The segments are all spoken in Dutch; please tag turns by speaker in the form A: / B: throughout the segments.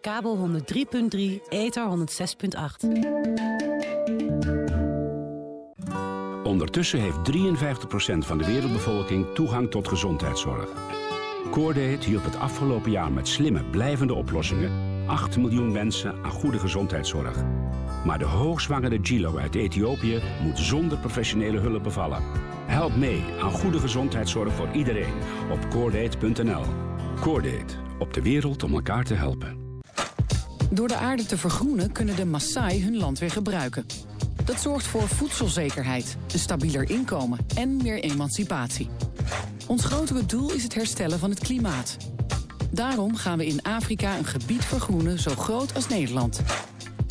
A: Kabel 103.3, ether 106.8.
B: Ondertussen heeft 53% van de wereldbevolking toegang tot gezondheidszorg. Coordate hielp het afgelopen jaar met slimme, blijvende oplossingen 8 miljoen mensen aan goede gezondheidszorg. Maar de hoogzwangere Gilo uit Ethiopië moet zonder professionele hulp bevallen. Help mee aan goede gezondheidszorg voor iedereen op coordate.nl. Coordate, op de wereld om elkaar te helpen.
C: Door de aarde te vergroenen kunnen de Maasai hun land weer gebruiken. Dat zorgt voor voedselzekerheid, een stabieler inkomen en meer emancipatie. Ons grotere doel is het herstellen van het klimaat. Daarom gaan we in Afrika een gebied vergroenen zo groot als Nederland.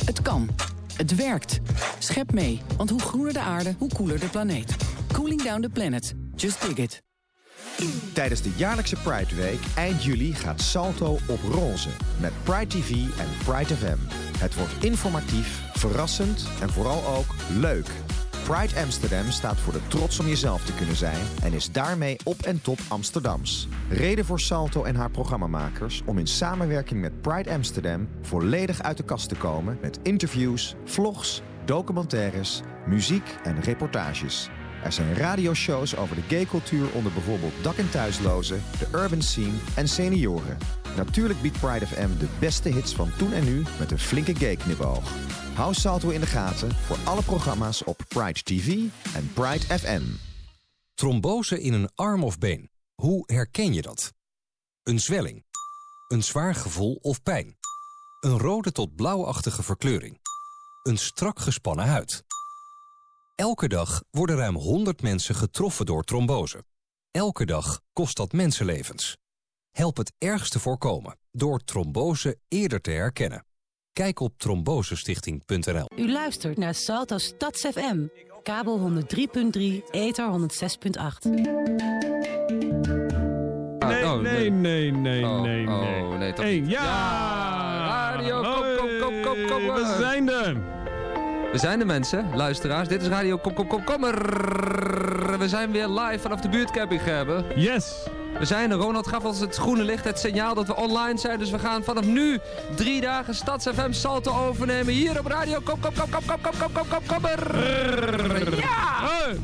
C: Het kan. Het werkt. Schep mee, want hoe groener de aarde, hoe koeler de planeet. Cooling down the planet. Just dig it.
D: Tijdens de jaarlijkse Pride Week eind juli gaat Salto op roze met Pride TV en Pride FM. Het wordt informatief, verrassend en vooral ook leuk. Pride Amsterdam staat voor de trots om jezelf te kunnen zijn en is daarmee op en top Amsterdams. Reden voor Salto en haar programmamakers om in samenwerking met Pride Amsterdam volledig uit de kast te komen met interviews, vlogs, documentaires, muziek en reportages. Er zijn radioshows over de gaycultuur onder bijvoorbeeld dak- en thuislozen, de urban scene en senioren. Natuurlijk biedt Pride FM de beste hits van toen en nu met een flinke gay-knipoog. Hou Salto in de gaten voor alle programma's op Pride TV en Pride FM.
E: Trombose in een arm of been. Hoe herken je dat? Een zwelling. Een zwaar gevoel of pijn. Een rode tot blauwachtige verkleuring. Een strak gespannen huid. Elke dag worden ruim 100 mensen getroffen door trombose. Elke dag kost dat mensenlevens. Help het ergste voorkomen door trombose eerder te herkennen. Kijk op trombosestichting.nl.
A: U luistert naar Salto Stads FM. Kabel 103.3, ether 106.8.
F: Nee,
G: oh,
F: nee, nee, nee,
G: Oh,
F: nee, nee.
G: oh, nee, toch
F: Eén,
G: niet.
F: ja!
G: Ja, radio, kom, kom, kom, kom.
F: We zijn er!
G: We zijn de mensen, luisteraars. Dit is Radio Kom Kom Kom Kommer. We zijn weer live vanaf de buurtcamping hebben.
F: Yes!
G: We zijn er. Ronald gaf ons het groene licht, het signaal dat we online zijn. Dus we gaan vanaf nu drie dagen Stads FM Salto overnemen. Hier op Radio Kom Kom Kom Kom Kom Kom Kom Kom Kom Kommer. Ja!
F: Hey!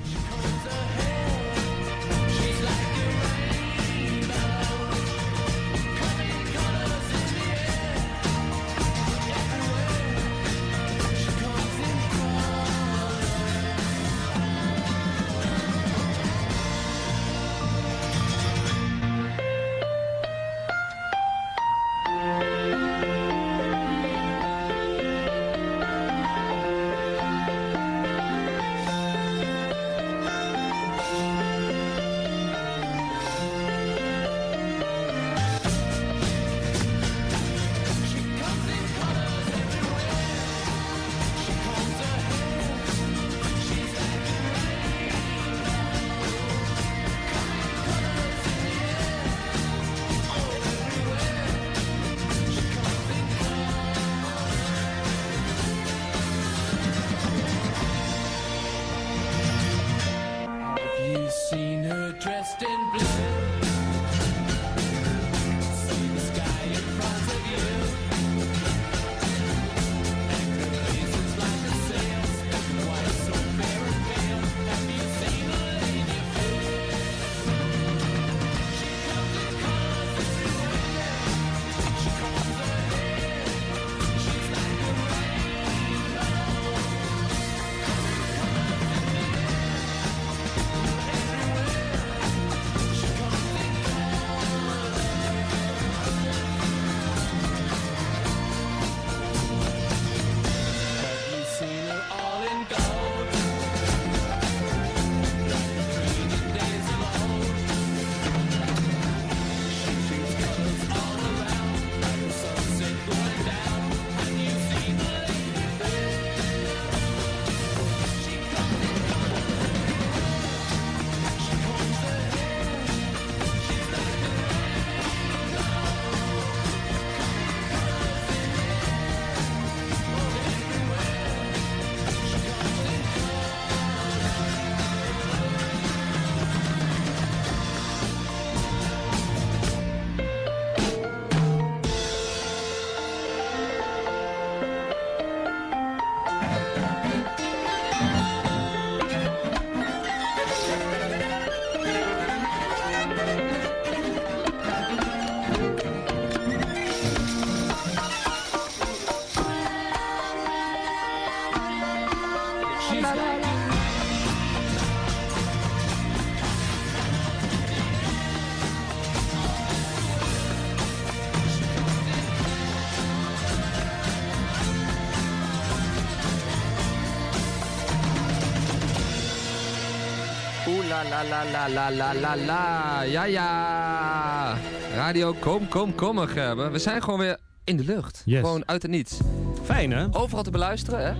G: La la la la la la la. Ja, ja. Radio, kom, kom, kom, Gerben. We zijn gewoon weer in de lucht.
F: Yes.
G: Gewoon uit het niets.
F: Fijn hè?
G: Overal te beluisteren, hè?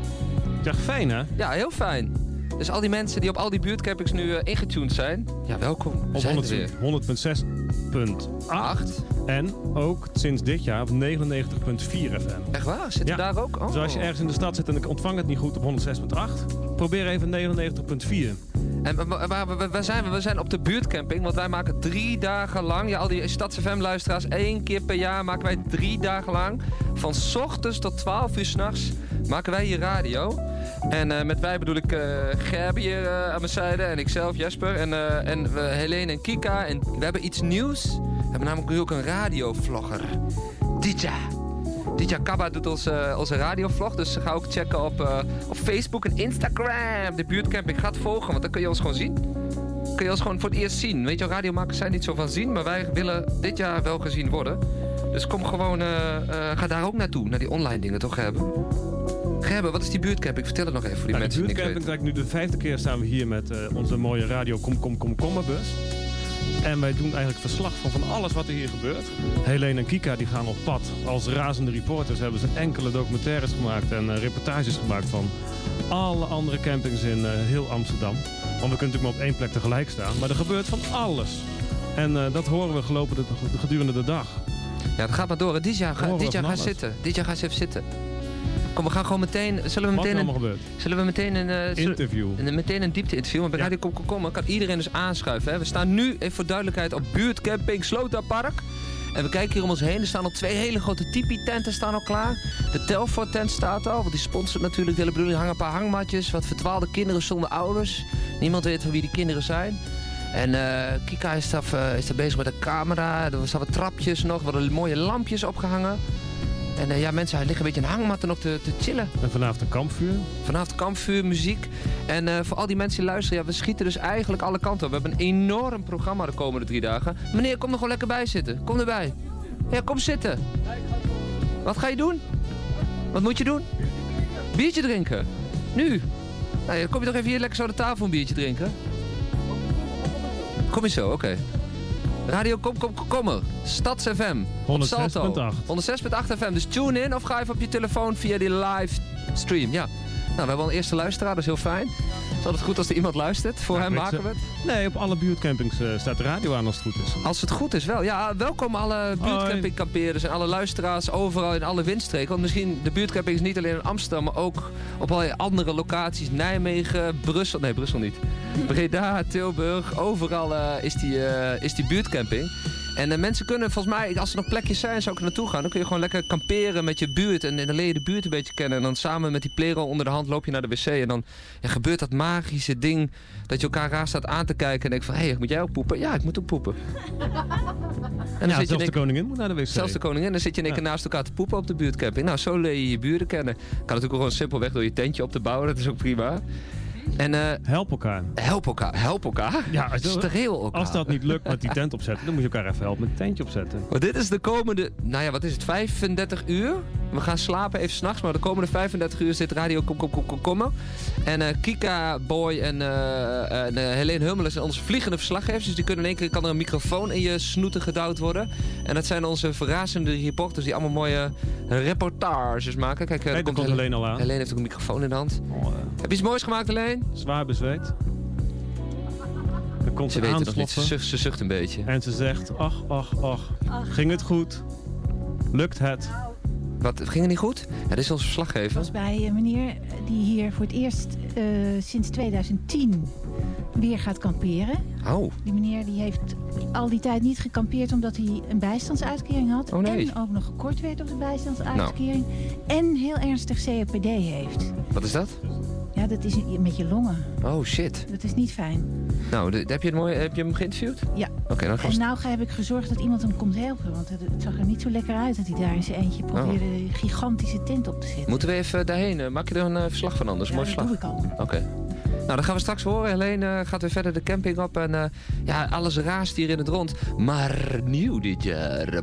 F: Dacht fijn hè?
G: Ja, heel fijn. Dus al die mensen die op al die buurtcampings nu uh, ingetuned zijn, ja, welkom. We
F: op
G: zijn
F: 100, 100.6.8
G: 8.
F: en ook sinds dit jaar op 99.4 FM.
G: Echt waar? Zitten
F: Ja.
G: daar ook? Oh.
F: Dus als je ergens in de stad zit en ik ontvang het niet goed op 106.8, probeer even 99.4.
G: En wa- waar, waar, zijn we? We zijn op de buurtcamping, want wij maken drie dagen lang, ja, al die Stads FM-luisteraars, één keer per jaar maken wij drie dagen lang, van ochtends tot 12 uur s'nachts, maken wij hier radio. En eh, met wij bedoel ik Gerbe hier eh, aan mijn zijde en ikzelf, Jesper, en, en Helene en Kika. En we hebben iets nieuws. We hebben namelijk nu ook een radiovlogger, Dija. Dija Kabba doet onze, onze radiovlog, dus ga ook checken op, eh, op Facebook en Instagram. De buurtcamping gaat volgen, want dan kun je ons gewoon zien. Kun je ons gewoon voor het eerst zien. Weet je, radiomakers zijn niet zo van zien, maar wij willen dit jaar wel gezien worden. Dus kom gewoon, eh, eh, ga daar ook naartoe, naar die online dingen toch hebben. Gerben, wat is die buurtcamping? Vertel het nog even voor die
F: Nou, de
G: mensen die niks
F: buurtcamping,
G: weten.
F: kijk, nu de vijfde keer staan we hier met onze mooie radio Kom Kom Kom Kommerbus. En wij doen eigenlijk verslag van, van alles wat er hier gebeurt. Helene en Kika die gaan op pad. Als razende reporters hebben ze enkele documentaires gemaakt en eh, reportages gemaakt van alle andere campings in eh, heel Amsterdam. Want we kunnen natuurlijk maar op één plek tegelijk staan. Maar er gebeurt van alles. En eh, dat horen we gelopen de, de- gedurende de dag.
G: Ja, het gaat maar door. Dit jaar, ga, dit jaar
F: van
G: ga
F: alles.
G: zitten. Dit jaar ga eens even zitten. Kom, we gaan gewoon meteen... Zullen we
F: Wat
G: meteen een, zullen we meteen een, zullen-
F: Interview.
G: een- meteen een diepte-interview? Want bij
F: Ja.
G: Radio kan iedereen dus aanschuiven. Hè? We staan nu, even voor duidelijkheid, op buurtcamping Sloterpark. En we kijken hier om ons heen. Er staan al twee hele grote tipi-tenten staan al klaar. De Telfort-tent staat al, want die sponsort natuurlijk de hele bedoeling. Hangen een paar hangmatjes, wat verdwaalde kinderen zonder ouders. Niemand weet van wie die kinderen zijn. En eh, Kika is daar, eh, is daar bezig met de camera. Er staan wat trapjes nog, wat mooie lampjes opgehangen. En eh, ja, mensen liggen een beetje in hangmatten nog te, te chillen.
F: En vanavond een kampvuur.
G: Vanavond kampvuur, muziek. En eh, voor al die mensen die luisteren, ja, we schieten dus eigenlijk alle kanten op. We hebben een enorm programma de komende drie dagen. Meneer, kom er gewoon lekker bij zitten. Kom erbij. Ja, kom zitten. Wat ga je doen? Wat moet je doen? Biertje drinken. Nu. Nou, kom je toch even hier lekker zo aan de tafel een biertje drinken? Kom je zo, oké. Radio Kom Kom Kom Kommer. Stads FM. Op Salto.
F: 106.8.
G: 106.8 FM. Dus tune in of ga even op je telefoon via die live stream. Ja. Nou, we hebben al een eerste luisteraar, dat is heel fijn. Het is altijd goed als er iemand luistert. Voor hem maken we het.
F: Nee, op alle buurtcampings eh, staat de radio aan als het goed is.
G: Als het goed is wel. Ja, welkom alle buurtcampingkampeerders en alle luisteraars overal in alle windstreken. Want misschien, de buurtcamping is niet alleen in Amsterdam, maar ook op allerlei andere locaties. Nijmegen, Brussel, nee Brussel niet. Breda, Tilburg, overal eh, is, die, eh, is die buurtcamping. En eh, mensen kunnen volgens mij, als er nog plekjes zijn, zou ik er naartoe gaan. Dan kun je gewoon lekker kamperen met je buurt. En, en dan leer je de buurt een beetje kennen. En dan samen met die playroll onder de hand loop je naar de wc. En dan ja, gebeurt dat magische ding dat je elkaar raar staat aan te kijken. En denkt van, hé, hey, moet jij ook poepen? Ja, ik moet ook poepen. En dan
F: Ja,
G: zit je
F: zelfs
G: in
F: de koningin moet naar de wc.
G: Zelfs de koningin, dan zit je in één keer naast elkaar te poepen op de buurtcamping. Nou, zo leer je je buren kennen. Kan natuurlijk ook gewoon simpelweg door je tentje op te bouwen, dat is ook prima. En eh,
F: Help elkaar.
G: help elkaar, help elkaar.
F: Ja, als,
G: Streel elkaar.
F: als dat niet lukt met die tent opzetten, dan moet je elkaar even helpen met het tentje opzetten.
G: Maar dit is de komende, nou ja, wat is het, 35 uur? We gaan slapen even s'nachts, maar de komende 35 uur zit Radio Kom Kom Kom Kom Kommer. En eh, Kika, Boy en, eh en Helene Hummelen zijn onze vliegende verslaggevers. Dus die kunnen in één keer, kan er een microfoon in je snoeten gedouwd worden. En dat zijn onze verrassende reporters die allemaal mooie reportages maken. Kijk,
F: Kijk, daar komt
G: Helene-
F: alleen al aan.
G: Helene heeft ook een microfoon in de hand.
F: Oh,
G: Heb je iets moois gemaakt, Helene?
F: Zwaar bezweet. Dan komt
G: Ze weet het nog niet, ze zucht, ze zucht een beetje.
F: en ze zegt, ach, ach, ach, ging het goed? Lukt het?
G: Wat, ging het niet goed? Ja, dit is onze verslaggever.
H: was bij een meneer die hier voor het eerst eh, sinds 2010 weer gaat kamperen.
G: Oh,
H: Die meneer die heeft al die tijd niet gekampeerd omdat hij een bijstandsuitkering had.
G: Oh, nee.
H: En ook nog gekort werd op de bijstandsuitkering. En heel ernstig COPD heeft.
G: wat is dat?
H: Ja, dat is met je longen.
G: Oh, shit.
H: Dat is niet fijn.
G: Nou, de- heb je, het mooi, heb je hem geïnterviewd?
H: Ja.
G: Oké, dan gaan we...
H: En nou heb ik gezorgd dat iemand hem komt helpen. Want het, het zag er niet zo lekker uit dat hij daar in zijn eentje probeerde een gigantische tent op te zetten.
G: Moeten we even daarheen? eh, Maak je er een eh, verslag van anders?
H: Ja,
G: Mooi
H: dat
G: verslag.
H: doe ik al.
G: Oké. Nou, dan gaan we straks horen. Helene gaat weer verder de camping op. En eh, ja, alles raast hier in het rond. Maar nieuw dit jaar.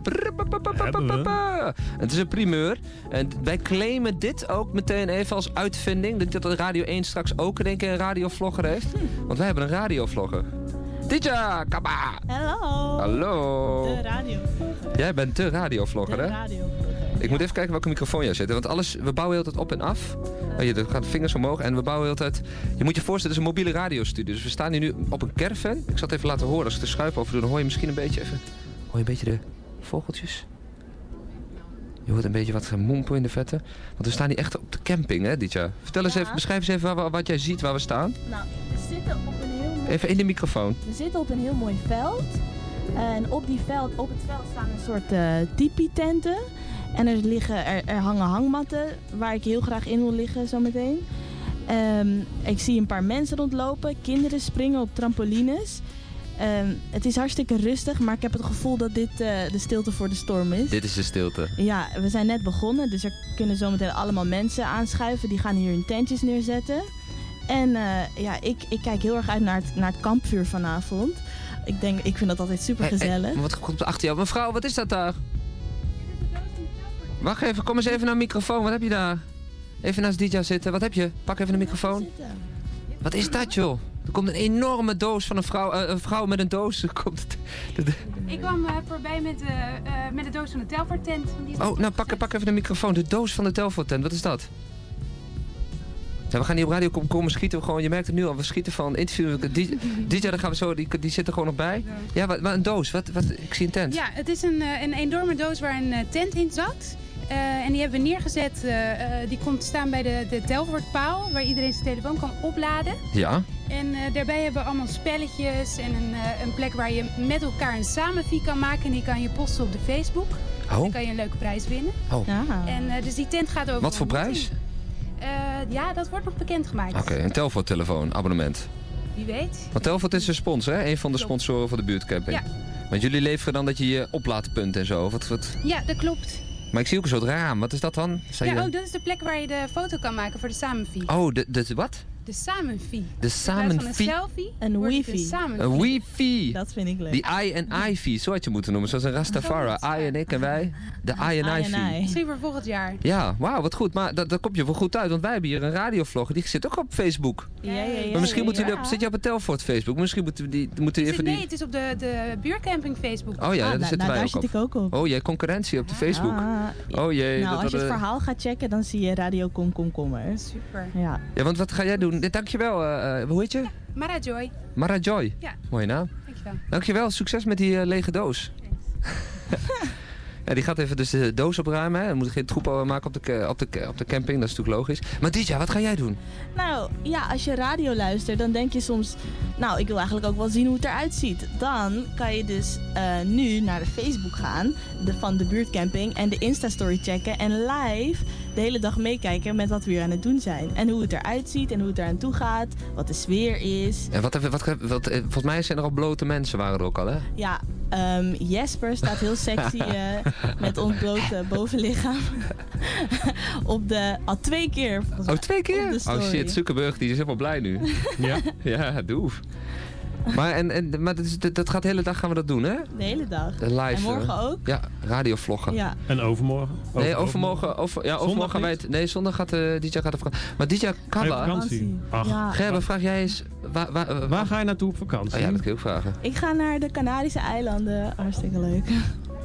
G: Het is een primeur. En wij claimen dit ook meteen even als uitvinding. Dat dat Radio 1 straks ook in één keer een radiovlogger heeft. Want wij hebben een radiovlogger. Dija Kaba.
I: Hallo.
G: Hallo.
I: De radio.
G: Jij bent de radiovlogger,
I: De
G: hè? Ik moet even kijken welke microfoon jij zet. Want alles, we bouwen heel tijd op en af. Oh, je gaan de vingers omhoog en we bouwen heel tijd... Je moet je voorstellen, het is een mobiele radiostudio. Dus we staan hier nu op een caravan. Ik zal het even laten horen. Als ik de schuif over doe, dan hoor je misschien een beetje even... Hoor je een beetje de vogeltjes? Je hoort een beetje wat gemompel in de vette. Want we staan hier echt op de camping, hè, Ditja? Vertel eens even, beschrijf eens even waar wat jij ziet waar we staan.
I: Nou, we zitten op een heel mooi...
G: Even in de microfoon.
I: We zitten op een heel mooi veld. En op, die veld, op het veld staan een soort eh tipi-tenten. En er, liggen, er, er hangen hangmatten waar ik heel graag in wil liggen zometeen. Ehm ik zie een paar mensen rondlopen. Kinderen springen op trampolines. Ehm, het is hartstikke rustig, maar ik heb het gevoel dat dit eh, de stilte voor de storm is.
G: Dit is de stilte.
I: Ja, we zijn net begonnen, dus er kunnen zometeen allemaal mensen aanschuiven. Die gaan hier hun tentjes neerzetten. En eh, ja, ik, ik kijk heel erg uit naar het, naar het kampvuur vanavond. Ik, denk, ik vind dat altijd super gezellig.
G: Hey, hey, wat komt er achter jou? Mevrouw, wat is dat daar? Wacht even, kom eens even naar de microfoon. Wat heb je daar? Even naast DJ zitten. Wat heb je? Pak even de microfoon. Wat is dat, joh? Er komt een enorme doos van een vrouw, eh, een vrouw met een doos. Komt
J: Ik kwam eh, voorbij met, de eh, met de doos van de Telfort tent. Die is
G: Oh, nou pak, pak even de microfoon. De doos van de Telfort tent. Wat is dat? Ja, we gaan hier op radio komen, schieten we gewoon. Je merkt het nu al, we schieten van interview. Die- DJ, daar gaan we zo, die, die zit er gewoon nog bij. Ja, wat, wat een doos. Wat, wat, ik zie een tent.
J: Ja, het is een, een enorme doos waar een tent in zat. Eh, en die hebben we neergezet. eh, eh, die komt te staan bij de, de Telfortpaal, waar iedereen zijn telefoon kan opladen.
G: Ja.
J: En eh, daarbij hebben we allemaal spelletjes en een, eh, een plek waar je met elkaar een samenvie kan maken. En die kan je posten op de Facebook.
G: Oh.
J: Dan kan je een leuke prijs winnen.
G: Oh.
J: En, eh, dus die tent gaat over
G: Wat voor prijs?
J: Eh, ja, dat wordt nog bekendgemaakt.
G: Oké, een Telfort telefoon, abonnement.
J: Wie weet.
G: Want Telfort is een sponsor, hè? Een van de
J: Klopt.
G: sponsoren van de buurtcamping.
J: Ja.
G: Want jullie leveren dan dat je je oplaadpunt en zo. Wat, wat...
J: Ja, dat klopt.
G: Maar ik zie ook een soort raam. Wat is dat dan? Zijn
J: Ja,
G: je-
J: oh, dat is de plek waar je de foto kan maken voor de samenvie.
G: Oh, de, de, wat?
J: De samenvie.
G: De samenvie.
J: een selfie.
I: Een wifi.
J: Een
G: wifi.
I: Dat vind ik leuk.
G: Die I en I-vie, zo had je moeten noemen. Zoals een Rastafara. I en ik en wij. De I en
I: I I.
J: Misschien voor volgend jaar.
G: Ja, wauw, wat goed. Maar dat, dat komt je wel goed uit, want wij hebben hier een radiovlogger. Die zit ook op Facebook.
I: Ja, ja, ja,
G: maar misschien
I: ja,
G: moeten jullie
I: ja.
G: op, zit je op het Telfort Facebook? Misschien moeten we die, moeten even
J: nee,
G: die...
J: het is op de, de buurcamping Facebook.
G: Oh ja,
I: Ah,
G: daar
I: nou,
G: zitten
I: nou,
G: wij
I: daar
G: ook
I: zit
G: op.
I: ik ook op.
G: Oh, jij concurrentie op de Facebook.
I: Ah,
G: Oh jee.
I: nou,
G: dat
I: als je het verhaal gaat checken, dan zie je Radio Kom Kom Kommer.
J: Super.
I: Ja.
G: Ja, want wat ga jij doen? Dankjewel. eh eh, hoe heet je?
J: Mara Joy.
G: Mara Joy.
J: Ja.
G: Mooie naam.
J: Dankjewel.
G: Dankjewel. Succes met die lege doos. ja, die gaat even dus de doos opruimen. Hè. Dan moet geen troep maken op de, op, de, op de camping. Dat is natuurlijk logisch. Maar Dija, wat ga jij doen?
I: Nou ja, als je radio luistert, dan denk je soms... Nou, ik wil eigenlijk ook wel zien hoe het eruit ziet. Dan kan je dus eh, nu naar de Facebook gaan de, van de buurtcamping... en de Insta-story checken en live de hele dag meekijken met wat we hier aan het doen zijn. En hoe het eruit ziet en hoe het eraan toe gaat. Wat de sfeer is.
G: En wat, wat, wat, wat, eh, volgens mij zijn er al blote mensen, waren er ook al, hè?
I: Ja, ehm, Jesper staat heel sexy eh, met ontblote bovenlichaam. op de, al twee keer.
G: Oh, twee keer? Oh shit, Zuckerberg die is helemaal blij nu.
F: Ja?
G: ja, doe. Maar, en, en, maar dat, is, dat, gaat de hele dag gaan we dat doen, hè?
I: De hele dag.
G: Live.
I: En morgen
G: eh,
I: ook.
G: Ja, radiovloggen.
I: Ja.
F: En overmorgen?
G: Nee, overmorgen, over, ja, overmorgen gaan wij het... Nee, zondag gaat uh, DJ gaat op vakantie. Maar DJ
F: je
G: Kalla...
F: vakantie? Ach,
I: Ja.
G: Gerben, vraag jij eens... Waar, waar, waar,
F: waar ga je naartoe op vakantie?
G: Oh ja, dat kan ik ook vragen.
I: Ik ga naar de Canarische eilanden. Hartstikke leuk.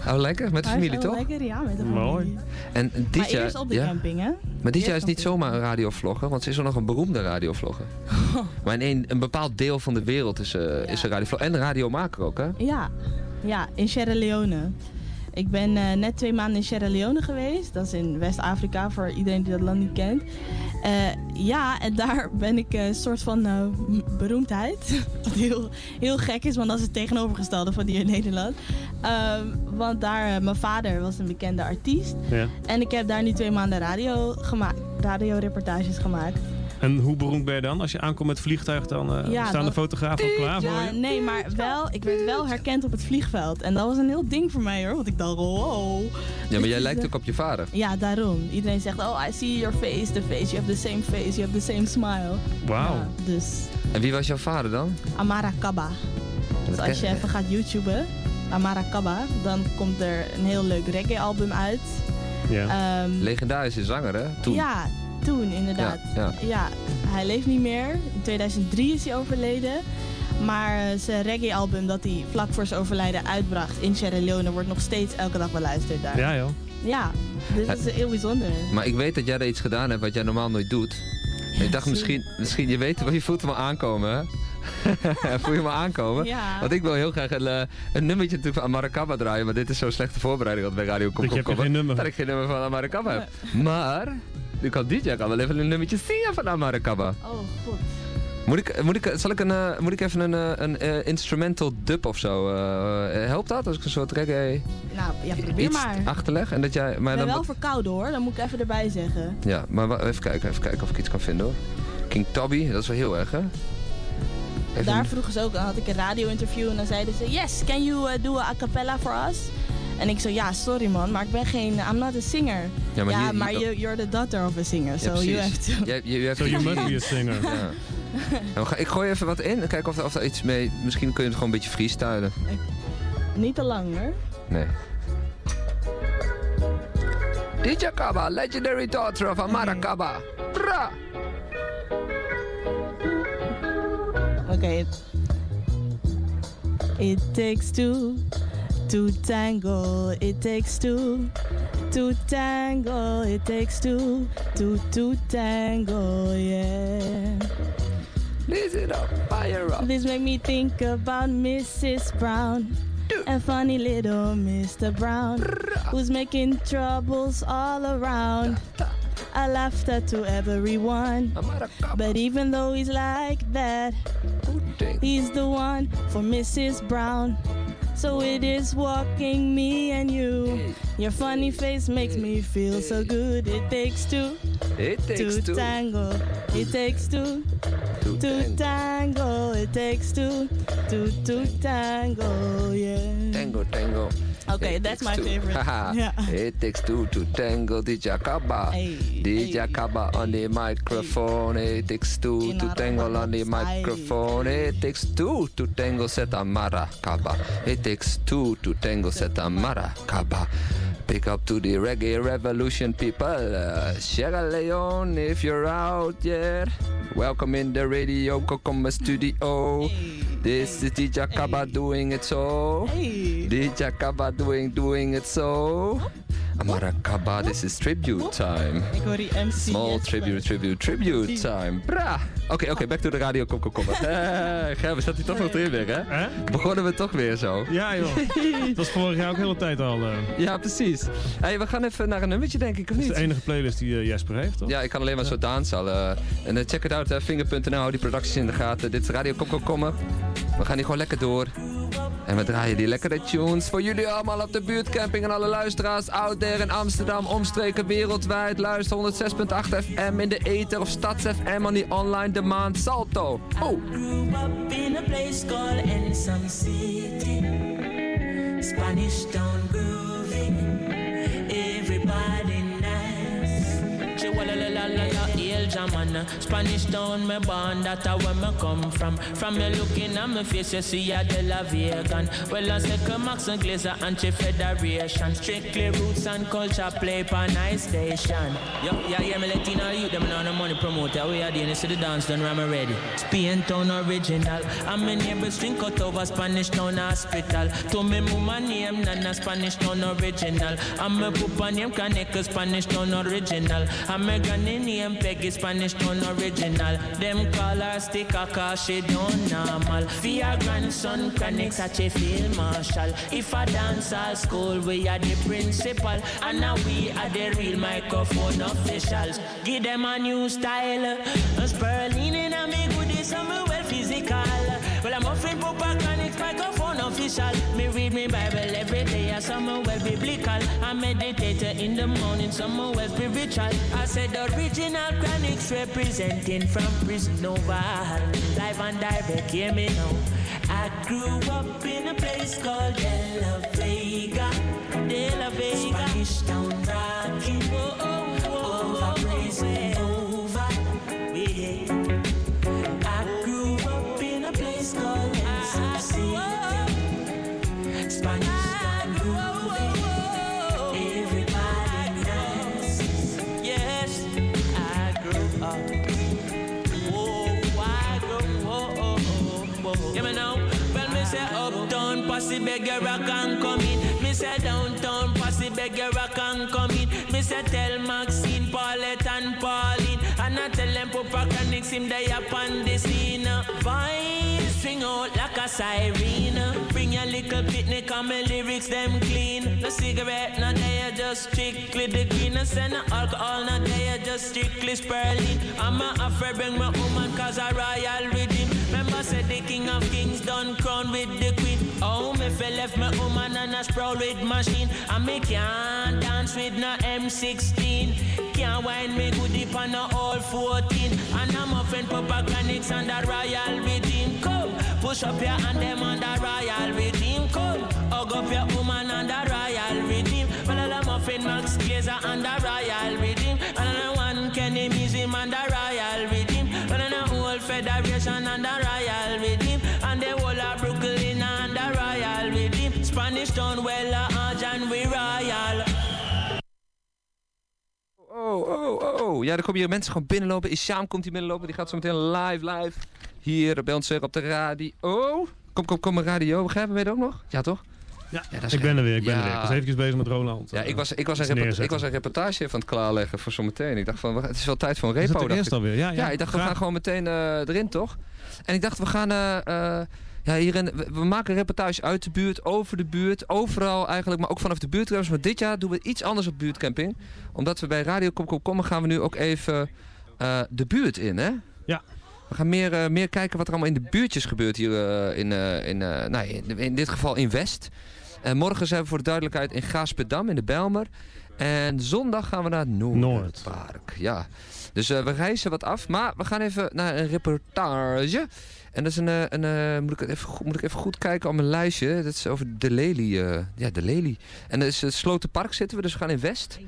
G: Oh, lekker. Met de familie, toch?
I: Lekker, ja, met de familie.
F: Mooi.
G: En
I: Maar
G: DJ...
I: eerst op de
G: ja?
I: camping, hè?
G: Maar DJ
I: Eerst
G: is niet zomaar een radiovlogger, want ze is ook nog een beroemde radiovlogger. maar in een, een bepaald deel van de wereld is, uh, is ze radiovlogger. En radiomaker ook, hè?
I: Ja, ja in Sierra Leone. Ik ben uh, net twee maanden in Sierra Leone geweest. Dat is in West-Afrika, voor iedereen die dat land niet kent. Uh, ja, en daar ben ik een soort van uh, beroemdheid. Wat heel, heel gek is, want dat is het tegenovergestelde van hier in Nederland. Um, want daar, mijn vader was een bekende artiest.
F: Ja.
I: En ik heb daar nu twee maanden radio gemaakt, radioreportages gemaakt.
F: En hoe beroemd ben je dan? Als je aankomt met het vliegtuig, dan uh,
I: ja,
F: staan
I: dat...
F: de fotografen al klaar
I: ja,
F: voor je?
I: Nee, maar wel, ik werd wel herkend op het vliegveld. En dat was een heel ding voor mij hoor. Want ik dacht, wow.
G: Ja, maar jij lijkt ook op je vader.
I: Ja, daarom. Iedereen zegt, oh, I see your face, the face. You have the same face, you have the same smile.
F: Wauw.
I: Ja, dus...
G: En wie was jouw vader dan?
I: Amara Kaba. Dus als je even gaat YouTuben, Amara Kaba, dan komt er een heel leuk reggae-album uit.
G: Ja. Um, Legendarische zanger, hè? Toen.
I: Ja, toen inderdaad.
G: Ja, ja.
I: ja, hij leeft niet meer. In 2003 is hij overleden. Maar eh, zijn reggae-album dat hij vlak voor zijn overlijden uitbracht in Sierra Leone wordt nog steeds elke dag beluisterd daar.
F: Ja, joh.
I: Ja, dus dat is heel bijzonder.
G: Maar ik weet dat jij er iets gedaan hebt wat jij normaal nooit doet. Ik dacht misschien, misschien, je weet, je voelt hem al aankomen, hè? Voel je me aankomen?
I: Ja.
G: Want ik wil heel graag een, eh, een nummertje natuurlijk van Amaracaba draaien. Maar dit is zo'n slechte voorbereiding dat bij Radio Kom
F: Dat hebt geen nummer.
G: Dat ik geen nummer van Amaracaba heb. Maar, nu kan DJ kan wel even een nummertje zingen van Amaracaba.
I: Oh, god.
G: Moet ik, moet ik, zal ik, een, eh, moet ik even een, eh, een eh, instrumental dub of zo? helpt dat als ik een soort reggae
I: Nou, ja, probeer maar.
G: achterleg? En dat jij, maar
I: Ik ben
G: dan,
I: wel verkouden hoor, dat moet ik even erbij zeggen.
G: Ja, maar even kijken, even kijken of ik iets kan vinden hoor. King Tubby, dat is wel heel erg hè? Even-
I: Daar vroegen ze ook, had ik een radio-interview en dan zeiden ze... Yes, can you do a cappella for us? En ik zo, ja, sorry man, maar ik ben geen... I'm not a singer.
G: Ja, maar hier-
I: maar
G: hier-
I: you, you're the daughter of a singer,
G: Ja,
I: so you
G: precies.
I: have to...
G: Je, je, je
F: So you must be a singer.
G: Ja. Nou, ga- ik gooi even wat in en kijk of er, of er iets mee... Misschien kun je het gewoon een beetje freestylen.
I: Niet te lang hoor.
G: Nee. DJ Kaba, legendary daughter of Amara Kaba. Bra!
I: Oké. It takes two to tango. It takes two to tango. It takes two to to tango. Yeah.
G: Listen up, fire up.
I: This make me think about Mrs. Brown and funny little Mr. Brown, who's making troubles all around. I laughter to everyone, but even though he's like that, he's the one for Mrs. Brown. So it is walking me and you. Your funny face makes me feel so good. It takes two
G: It takes
I: to
G: two
I: tango. It takes two
G: to
I: to tango. It takes two to to tango. Yeah.
G: Tango, tango.
I: Okay,
G: It
I: that's my
G: two.
I: favorite. Yeah.
G: It takes two to tango.
I: Hey,
G: DJ
I: hey.
G: Kaba on the microphone. It takes two to
I: a
G: tango on the microphone. It takes two to tango, set Amara Kaba. It takes two to tango, set Amara Kaba. Pick up to the reggae revolution, people. Uh, Sierra Leone, if you're out yet. Welcome in the radio Kokoma studio. This is DJ Kaba doing it so.
I: Hey.
G: DJ Kaba doing, doing it so. Amara Kaba, this is tribute time.
I: Ik hoor die MC.
G: Small tribute, tribute, tribute time. Bra! Oké, oké, back to the radio. Kom, kom, kom. Eh, Gerben, staat hij toch nog erin weer, hè? Begonnen we toch weer zo.
F: Ja, joh. Dat was vorig jaar ook de hele tijd al. eh,
G: Ja, precies. hey, we gaan even naar een nummertje, denk ik, of
F: dat is
G: niet?
F: de enige playlist die eh, Jesper heeft, toch?
G: Ja, ik kan alleen maar zo dansen. eh en check it out, uh, finger.nl, hou die producties in de gaten. Dit is Radio Kom, kom. We gaan hier gewoon lekker door. En we draaien die lekkere tunes voor jullie allemaal op de buurtcamping en alle luisteraars out there in Amsterdam, omstreken wereldwijd. Luister 106.8 FM in de ether of Stads FM on die online demand Salto. Oh!
K: Spanish town grooving. Everybody Jamana. Spanish town, me born, that's where me come from. From me looking at my face, you see a de la vegan. Well, I say Max and Glazer Anti-Federation. Strictly roots and culture play for nice station. Yo, yeah, yeah, me letting all you, them know the money promoter. We are doing this to the dance, done, I'm ready. Spain town original. I'm my neighbors drink out over Spanish town hospital. To me mama name, Nana Spanish town original. I'm my papa name, Kaneka Spanish town original. I'm my granny name, Peggy Spanish town original. Them call her sticker cause she don't normal. Your grandson, Kaneka such a field marshal. If I dance all school, we are the principal. And now we are the real microphone officials. Give them a new style. Sperling in a me goodies, I'm well physical. Well, I'm offering Papa Connect microphone official. Me read me Bible every day, I some well biblical. I meditate in the morning, some well spiritual. I said original chronics representing from prison over. Live and direct, hear me now. I grew up in a place called De La Vega. De La Vega. Spanish town rocking. Oh, oh, oh, over blazing over. Posse beg your rock and come in. Me say downtown posse beg your rock and come in. Me say tell Maxine, Paulette and Pauline. And I tell them Papa Chronics him they up on the scene. Voice string out like a siren. Bring your little picnic and my lyrics them clean. No cigarette, no they just strictly the green. No send no alcohol, no they just strictly spurling. I'm a afraid bring my woman cause a royal rhythm. Said the king of kings done crown with the queen. Oh, me fell left my woman and a sprawl with machine. And me can't dance with no M16. Can't wind me good deep on no all 14. And I'm friend Papa Chronics and the royal rhythm. Come, push up your hand them on the royal rhythm. Come, hug up your woman on the royal rhythm. Well, I'm friend Max Glazer and the royal rhythm. And I'm one Kenny Museum and the
G: Oh, oh, oh. Ja, er komen hier mensen gewoon binnenlopen. Isham komt hier binnenlopen. Die gaat zo meteen live, live. Hier bij ons weer op de radio. Oh, kom, kom, kom, radio. Begrijpen we het ook nog? Ja, toch?
F: Ja, ik ben er weer, ik ben
G: Ja.
F: er weer. Ik was eventjes bezig met Roland.
G: Ja, ik was, ik, was een ik was een reportage even aan het klaarleggen voor zometeen. Ik dacht van, het is wel tijd voor een
F: Is
G: repo.
F: dat
G: dacht ik.
F: alweer? Ja, ja,
G: ik dacht, we gaan gewoon meteen eh, erin, toch? En ik dacht, we gaan... eh, eh, ja, hierin, we, we maken een reportage uit de buurt, over de buurt, overal eigenlijk, maar ook vanaf de buurtcampings. Maar dit jaar doen we iets anders op buurtcamping. Omdat we bij Radio Kom Kom Kom gaan we nu ook even eh, de buurt in, hè?
F: Ja.
G: We gaan meer, eh, meer kijken wat er allemaal in de buurtjes gebeurt hier eh, in, in, nou, in, in dit geval in West. En morgen zijn we voor de duidelijkheid in Gaasperdam in de Bijlmer. En zondag gaan we naar het Noordpark. Ja. Dus eh, we reizen wat af. Maar we gaan even naar een reportage. En dat is een... eh, een eh, moet, ik het even, goed- moet ik even goed kijken op mijn lijstje. Dat is over de Lely. ja, de Lely. En dat is het Slotenpark zitten we. Dus we gaan in West.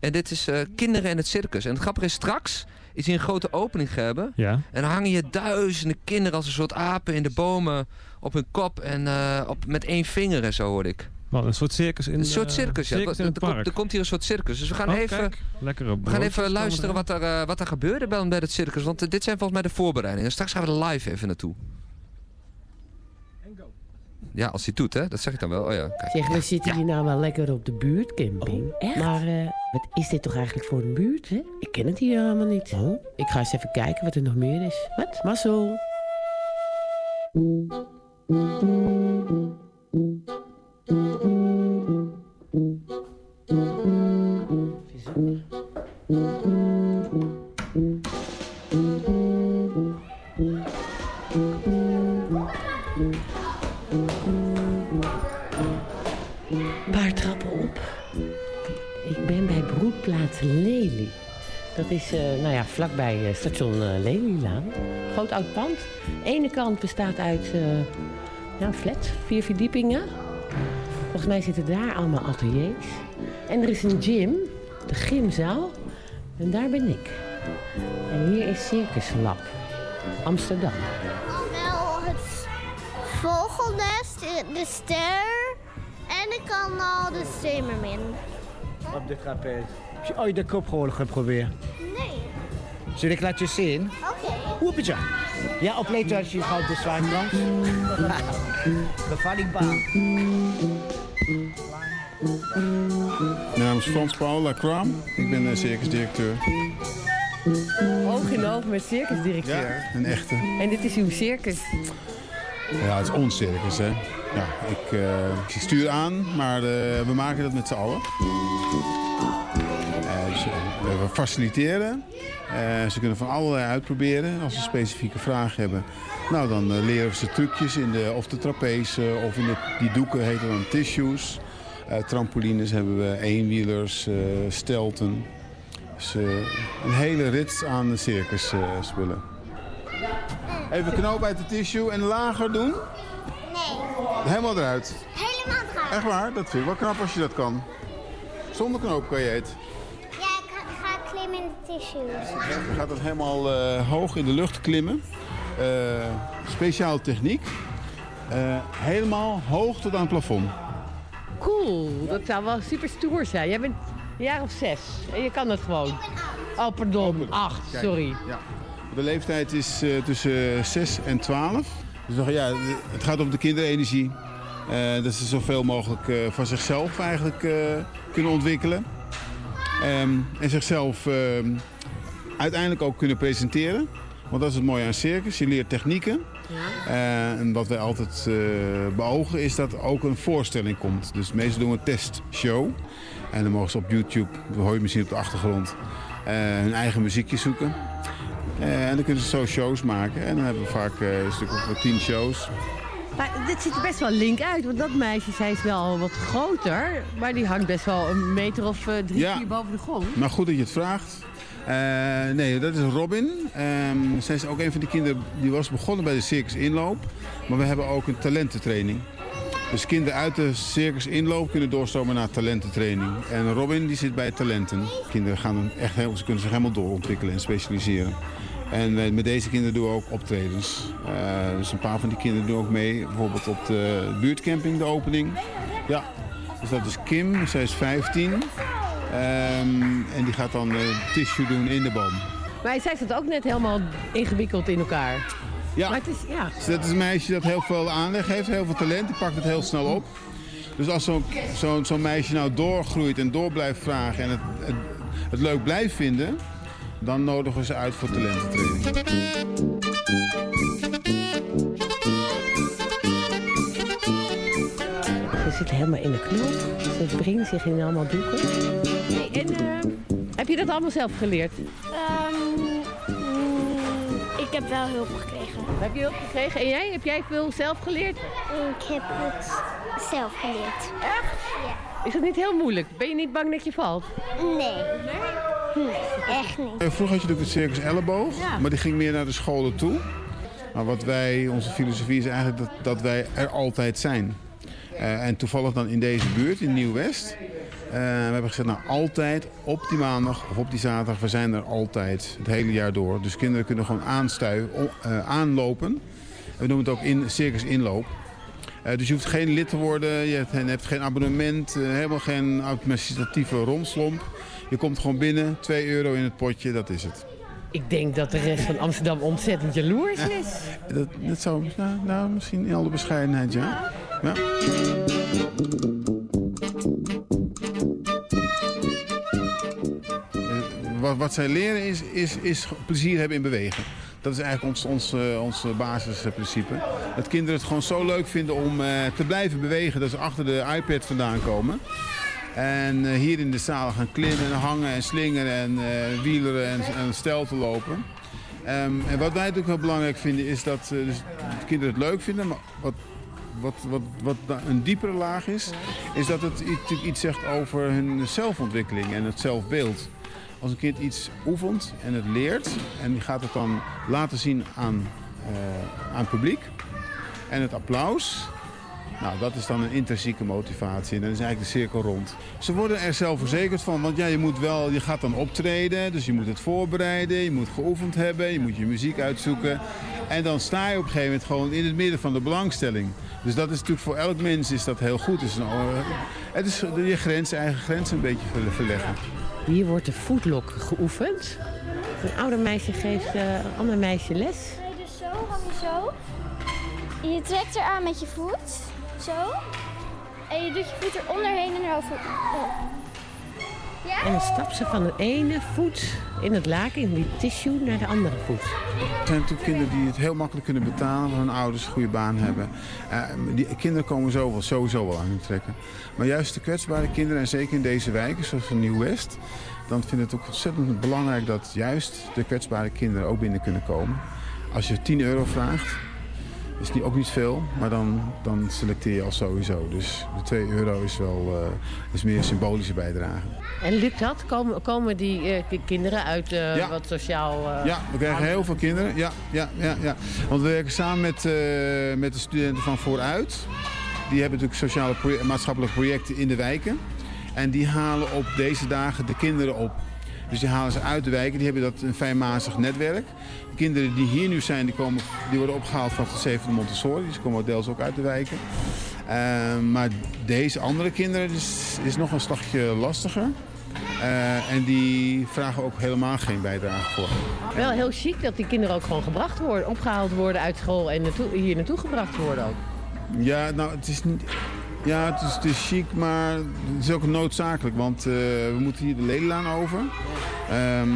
G: En dit is Kinderen en het Circus. En het grappige is straks is hier een grote opening hebben.
F: Ja.
G: En dan hangen je duizenden kinderen als een soort apen in de bomen op hun kop. En op, met één vinger en zo hoor ik.
F: Wat, een soort circus in
G: Een soort circus, ja.
F: circus in
G: Er,
F: het
G: komt-
F: park.
G: er komt hier een soort circus. Dus we gaan
F: Oh,
G: even...
F: kijk. Lekkere
G: We gaan even luisteren wat er, eh, wat er gebeurde bij, bij het circus. Want eh, dit zijn volgens mij de voorbereidingen. Straks gaan we er live even naartoe. Ja, als hij het doet, hè? Dat zeg ik dan wel. Oh ja, kijk.
L: Zeg, we zitten hier nou wel lekker op de buurtcamping.
H: echt?
L: Maar eh, wat is dit toch eigenlijk voor een buurt, hè? Ik ken het hier helemaal niet. Oh, ik ga eens even kijken wat er nog meer is. Wat? Mazzel. Paar trappen op. Ik ben bij broedplaats Lely. Dat is eh, nou ja, vlakbij eh, station eh, Lelylaan. Groot oud pand. De ene kant bestaat uit ja, een flat, vier verdiepingen. Volgens mij zitten daar allemaal ateliers. En er is een gym, de gymzaal. En daar ben ik. En hier is Circus Lab, Amsterdam.
M: Wel het vogelnest, de ster en de kanaal de Zemermin.
N: Op de trapeze. Heb je ooit de koprol geprobeerd? Zal ik laten zien?
M: Oké.
N: Hoepetje. Ja, opletten als je gaat de. Bevallingbaar.
O: Mijn naam is Frans Paul Lacroix. Ik ben uh, circusdirecteur.
L: Oog in oog met circusdirecteur.
O: Ja, een echte.
L: En dit is uw circus.
O: Ja, het is ons circus, hè. Ja, ik, eh, ik stuur aan, maar eh, we maken dat met z'n allen. Dus, eh, we faciliteren. Eh, ze kunnen van allerlei uitproberen. Als ze specifieke vragen hebben, nou, dan eh, leren we ze trucjes in de, of de trapeze of in de, die doeken heten dan tissues. Trampolines hebben we, eenwielers, stelten. Dus een hele rits aan circus eh, spullen. Even knoop uit de tissue en lager doen.
M: Nee.
O: Helemaal eruit.
M: Helemaal eruit.
O: Echt waar? Dat vind ik wel knap als je dat kan. Zonder knoop kan je het.
M: Ja, ik ga, ik ga klimmen in de tissues.
O: Je gaat het helemaal eh, hoog in de lucht klimmen. Eh speciale techniek. Eh, helemaal hoog tot aan het plafond.
L: Cool, dat zou wel super stoer zijn. Jij bent een jaar of zes en je kan het gewoon. Oh, pardon, acht,
O: Kijk,
L: sorry.
O: Ja. De leeftijd is eh, tussen 6 en 12. Dus ja, het gaat om de kinderenergie. Eh, dat ze zoveel mogelijk eh, van zichzelf eigenlijk eh, kunnen ontwikkelen. Ehm, en zichzelf ehm, uiteindelijk ook kunnen presenteren. Want dat is het mooie aan circus. Je leert technieken. Eh, en wat wij altijd eh, beogen is dat ook een voorstelling komt. Dus meestal doen we een testshow. En dan mogen ze op YouTube, dat hoor je misschien op de achtergrond, eh, hun eigen muziekje zoeken. En dan kunnen ze zo shows maken. En dan hebben we vaak een stuk of tien shows.
L: Maar dit ziet er best wel link uit, want dat meisje, zij is wel wat groter. Maar die hangt best wel een meter of eh, drie,
O: Ja.
L: vier boven de grond.
O: Maar goed dat je het vraagt. Eh, nee, dat is Robin. Ehm, zij is ook een van die kinderen die was begonnen bij de Circus Inloop. Maar we hebben ook een talententraining. Dus kinderen uit de Circus Inloop kunnen doorstromen naar talententraining. En Robin die zit bij talenten. Kinderen gaan echt heel, ze kunnen zich helemaal doorontwikkelen en specialiseren. En met deze kinderen doen we ook optredens. Eh, dus een paar van die kinderen doen ook mee. Bijvoorbeeld op de buurtcamping, de opening. Ja, dus dat is Kim, zij is 15. Ehm, en die gaat dan eh, tissue doen in de boom.
L: Maar zij zat ook net helemaal ingewikkeld in elkaar.
O: Ja.
L: Maar het is, ja.
O: Dus dat is een meisje dat heel veel aanleg heeft, heel veel talent. Die pakt het heel snel op. Dus als zo'n zo'n zo'n meisje nou doorgroeit en door blijft vragen en het, het, het leuk blijft vinden, dan nodigen we ze uit voor talententraining.
L: Ze zit helemaal in de knop. Ze brengt zich in allemaal doeken. Hey, en eh, heb je dat allemaal zelf geleerd?
M: Ehm, mm, ik heb wel hulp gekregen.
L: Heb je hulp gekregen? En jij? Heb jij veel zelf geleerd?
M: Ik heb het zelf geleerd.
L: Echt? Is dat niet heel moeilijk? Ben je niet bang dat je valt?
M: Nee. Nee, echt niet.
O: Eh, Vroeger had je natuurlijk het Circus Elleboog,
M: Ja.
O: maar die ging meer naar de scholen toe. Maar wat wij, onze filosofie is eigenlijk dat, dat wij er altijd zijn. Eh, en toevallig dan in deze buurt, in Nieuw-West. eh, we hebben gezegd, nou altijd op die maandag of op die zaterdag, we zijn er altijd, het hele jaar door. Dus kinderen kunnen gewoon aanstuiven, eh, aanlopen. En we noemen het ook in, circus inloop. Eh, dus je hoeft geen lid te worden, je hebt, je hebt geen abonnement, eh, helemaal geen administratieve romslomp. Je komt gewoon binnen, 2 euro in het potje, dat is het.
L: Ik denk dat de rest van Amsterdam ontzettend jaloers is.
O: Dat, dat zou, nou, nou, misschien in alle bescheidenheid, ja. ja. Eh, Wat, wat zij leren is, is, is plezier hebben in bewegen. Dat is eigenlijk ons, ons, eh, eh, basisprincipe. Dat kinderen het gewoon zo leuk vinden om eh, te blijven bewegen dat ze achter de iPad vandaan komen. En hier in de zaal gaan klimmen en hangen en slingeren en wieleren en, en stel te lopen. Ehm, en wat wij natuurlijk heel belangrijk vinden is dat dus de kinderen het leuk vinden. Maar wat, wat, wat, wat een diepere laag is, is dat het iets zegt over hun zelfontwikkeling en het zelfbeeld. Als een kind iets oefent en het leert en die gaat het dan laten zien aan, eh, aan het publiek en het applaus. Nou, dat is dan een intrinsieke motivatie en dan is eigenlijk de cirkel rond. Ze worden er zelfverzekerd van, want ja, je moet wel, je gaat dan optreden, dus je moet het voorbereiden, je moet geoefend hebben, je moet je muziek uitzoeken. En dan sta je op een gegeven moment gewoon in het midden van de belangstelling. Dus dat is natuurlijk voor elk mens is dat heel goed. Eh, het is je grens, eigen grens een beetje ver- verleggen.
L: Hier wordt de voetlok geoefend. Een ouder meisje geeft eh, een ander meisje les.
M: Je dus zo, zo. Je trekt eraan met je voet. Zo. En je doet je voet er onderheen en erover. op.
L: En dan stapt ze van de ene voet in het laken, in die tissue, naar de andere voet.
O: Er zijn natuurlijk kinderen die het heel makkelijk kunnen betalen, waar hun ouders een goede baan hebben. Eh, die kinderen komen sowieso wel aan hun trekken. Maar juist de kwetsbare kinderen, en zeker in deze wijken, zoals in Nieuw-West, dan vind ik het ook ontzettend belangrijk dat juist de kwetsbare kinderen ook binnen kunnen komen. Als je 10 euro vraagt, is niet, ook niet veel, maar dan, dan selecteer je al sowieso. Dus de 2 euro is wel eh, is meer een symbolische bijdrage.
L: En lukt dat? Komen, komen die eh, ki- kinderen uit eh,
O: Ja.
L: wat sociaal...
O: Ja, we krijgen heel veel kinderen. Ja, ja, ja, ja. Want we werken samen met, met de studenten van Vooruit. Die hebben natuurlijk sociale maatschappelijke projecten in de wijken. En die halen op deze dagen de kinderen op. Dus die halen ze uit de wijken. Die hebben dat een fijnmazig netwerk. De kinderen die hier nu zijn, die, komen, die worden opgehaald van de zevende Montessori. Dus die komen deels ook uit de wijken. Eh, maar deze andere kinderen is, is nog een slagje lastiger. Eh, en die vragen ook helemaal geen bijdrage voor.
L: Wel heel chic dat die kinderen ook gewoon gebracht worden, opgehaald worden uit school en naartoe, hier naartoe gebracht worden ook.
O: Ja, nou, het is niet... Ja, het is, chic, maar het is ook noodzakelijk. Want eh, we moeten hier de Ledelaan over. Ehm,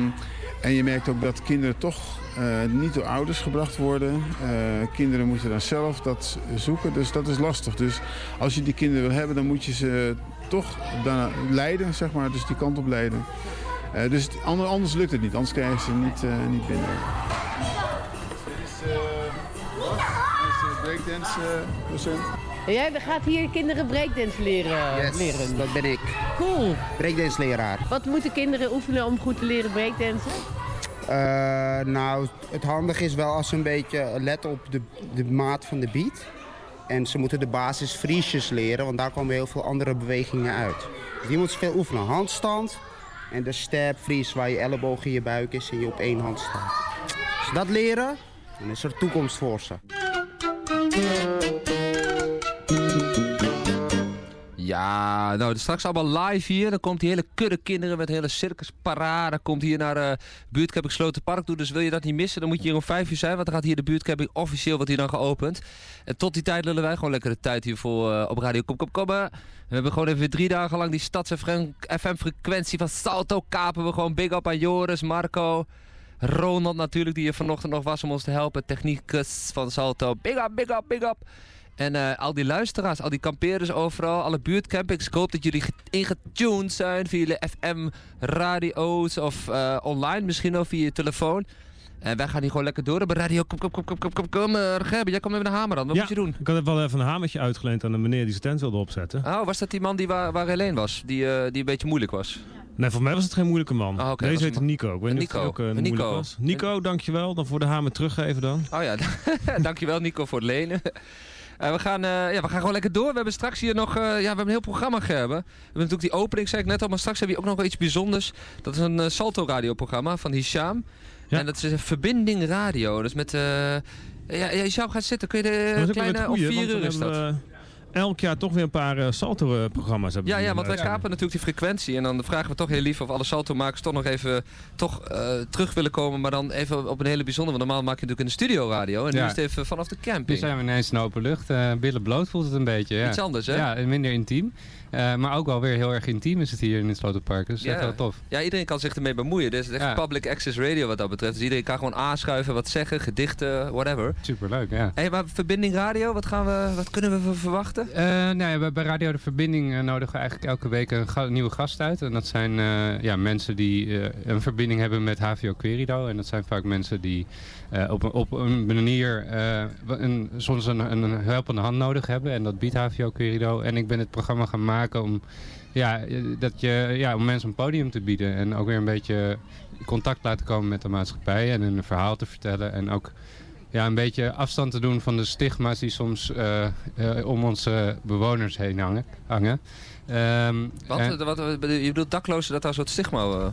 O: en je merkt ook dat kinderen toch eh, niet door ouders gebracht worden. Eh, kinderen moeten dan zelf dat zoeken, dus dat is lastig. Dus als je die kinderen wil hebben, dan moet je ze toch dan leiden, zeg maar. Dus die kant op leiden. Dus anders lukt het niet, anders krijgen ze niet, niet binnen. Dit is, breakdance docent.
L: Jij gaat hier kinderen breakdance leren?
P: Yes,
L: leren.
P: dat ben ik.
L: Cool.
P: Breakdance leraar.
L: Wat moeten kinderen oefenen om goed te leren breakdansen?
P: Eh, nou, het handige is wel als ze een beetje letten op de, de maat van de beat. En ze moeten de basis friesjes leren, want daar komen heel veel andere bewegingen uit. Dus die moeten ze veel oefenen. Handstand en de step freeze waar je elleboog in je buik is en je op één hand staat. Als ze dat leren, dan is er toekomst voor ze.
G: Ja, nou, straks allemaal live hier. Dan komt die hele kudde kinderen met hele circusparade. Komt hier naar de buurtcamping Slotenpark toe. Dus wil je dat niet missen, dan moet je hier om vijf uur zijn. Want dan gaat hier de buurtcamping officieel wordt hier dan geopend. En tot die tijd lullen wij gewoon lekker de tijd hiervoor eh, op Radio Kom Kom Kommen. We hebben gewoon even drie dagen lang die stads FM-frequentie van Salto kapen we gewoon. Big up aan Joris, Marco... Ronald natuurlijk, die hier vanochtend nog was om ons te helpen. Technicus van Salto. Big up, big up, big up. En eh, al die luisteraars, al die kampeerders overal, alle buurtcampings. Ik hoop dat jullie ge- ingetuned zijn via jullie FM-radio's of eh, online misschien ook via je telefoon. En wij gaan hier gewoon lekker door op radio. Kom, kom, kom, kom, kom, kom, kom. Uh, Gerben, jij komt met een hamer aan. Wat
F: ja,
G: moet je doen?
F: Ik had even wel even een hamertje uitgeleend aan een meneer die zijn tent wilde opzetten.
G: Oh, was dat die man die waar, waar Helene was? Die, eh, die een beetje moeilijk was?
F: Nee, voor mij was het geen moeilijke man.
G: Oh,
F: Deze heette Nico. Ik weet niet of
G: Nico.
F: ook eh, moeilijk
G: Nico.
F: was. Nico, dankjewel. Dan voor de hamer teruggeven dan.
G: Oh ja, dankjewel Nico voor het lenen. Eh, we, gaan, eh, ja, we gaan gewoon lekker door. We hebben straks hier nog eh, ja, we hebben een heel programma Gerben. We hebben natuurlijk die opening, zei ik net al. Maar straks hebben we ook nog wel iets bijzonders. Dat is een eh, Salto radioprogramma van Hisham. En dat is een verbinding radio. Dus met... eh ja, ja, Hisham gaat zitten. Kun je de kleine... Om vier uur is dat.
F: Eh, elk jaar toch weer een paar eh, Salto-programma's hebben
G: Ja, ja, want wij
F: luisteren.
G: kapen natuurlijk die frequentie. En dan vragen we toch heel lief of alle salto-makers toch nog even toch, eh, terug willen komen. Maar dan even op een hele bijzondere. Want normaal maak je natuurlijk in de studio radio. En nu is het even vanaf de
Q: Nu
G: camping.
Q: zijn we ineens in open lucht. Eh billen bloot voelt het een beetje. Ja.
G: Iets anders, hè?
Q: Ja, en minder intiem. Eh, maar ook wel weer heel erg intiem is het hier in het Slotenpark. Dus dat is echt wel tof.
G: Ja, iedereen kan zich ermee bemoeien. Dit is echt
Q: Ja.
G: public access radio wat dat betreft. Dus iedereen kan gewoon aanschuiven, wat zeggen, gedichten, whatever.
Q: Superleuk, ja.
G: Hé, maar verbinding radio, wat, gaan we, wat kunnen we ver- verwachten?
Q: Nou ja, bij- Radio de Verbinding eh, nodigen we eigenlijk elke week een ga- nieuwe gast uit. En dat zijn ja, mensen die een verbinding hebben met HVO Querido. En dat zijn vaak mensen die op, een, op een manier een, soms een, een helpende hand nodig hebben. En dat biedt HVO Querido. En ik ben het programma gaan maken om, ja, eh, dat je, ja, om mensen een podium te bieden. En ook weer een beetje contact laten komen met de maatschappij. En een verhaal te vertellen. En ook ja, een beetje afstand te doen van de stigma's die soms eh, eh, om onze bewoners heen hangen. hangen. Ehm,
G: Wat,
Q: en-
G: wat, wat- je bedoelt daklozen, dat daar soort stigma... eh,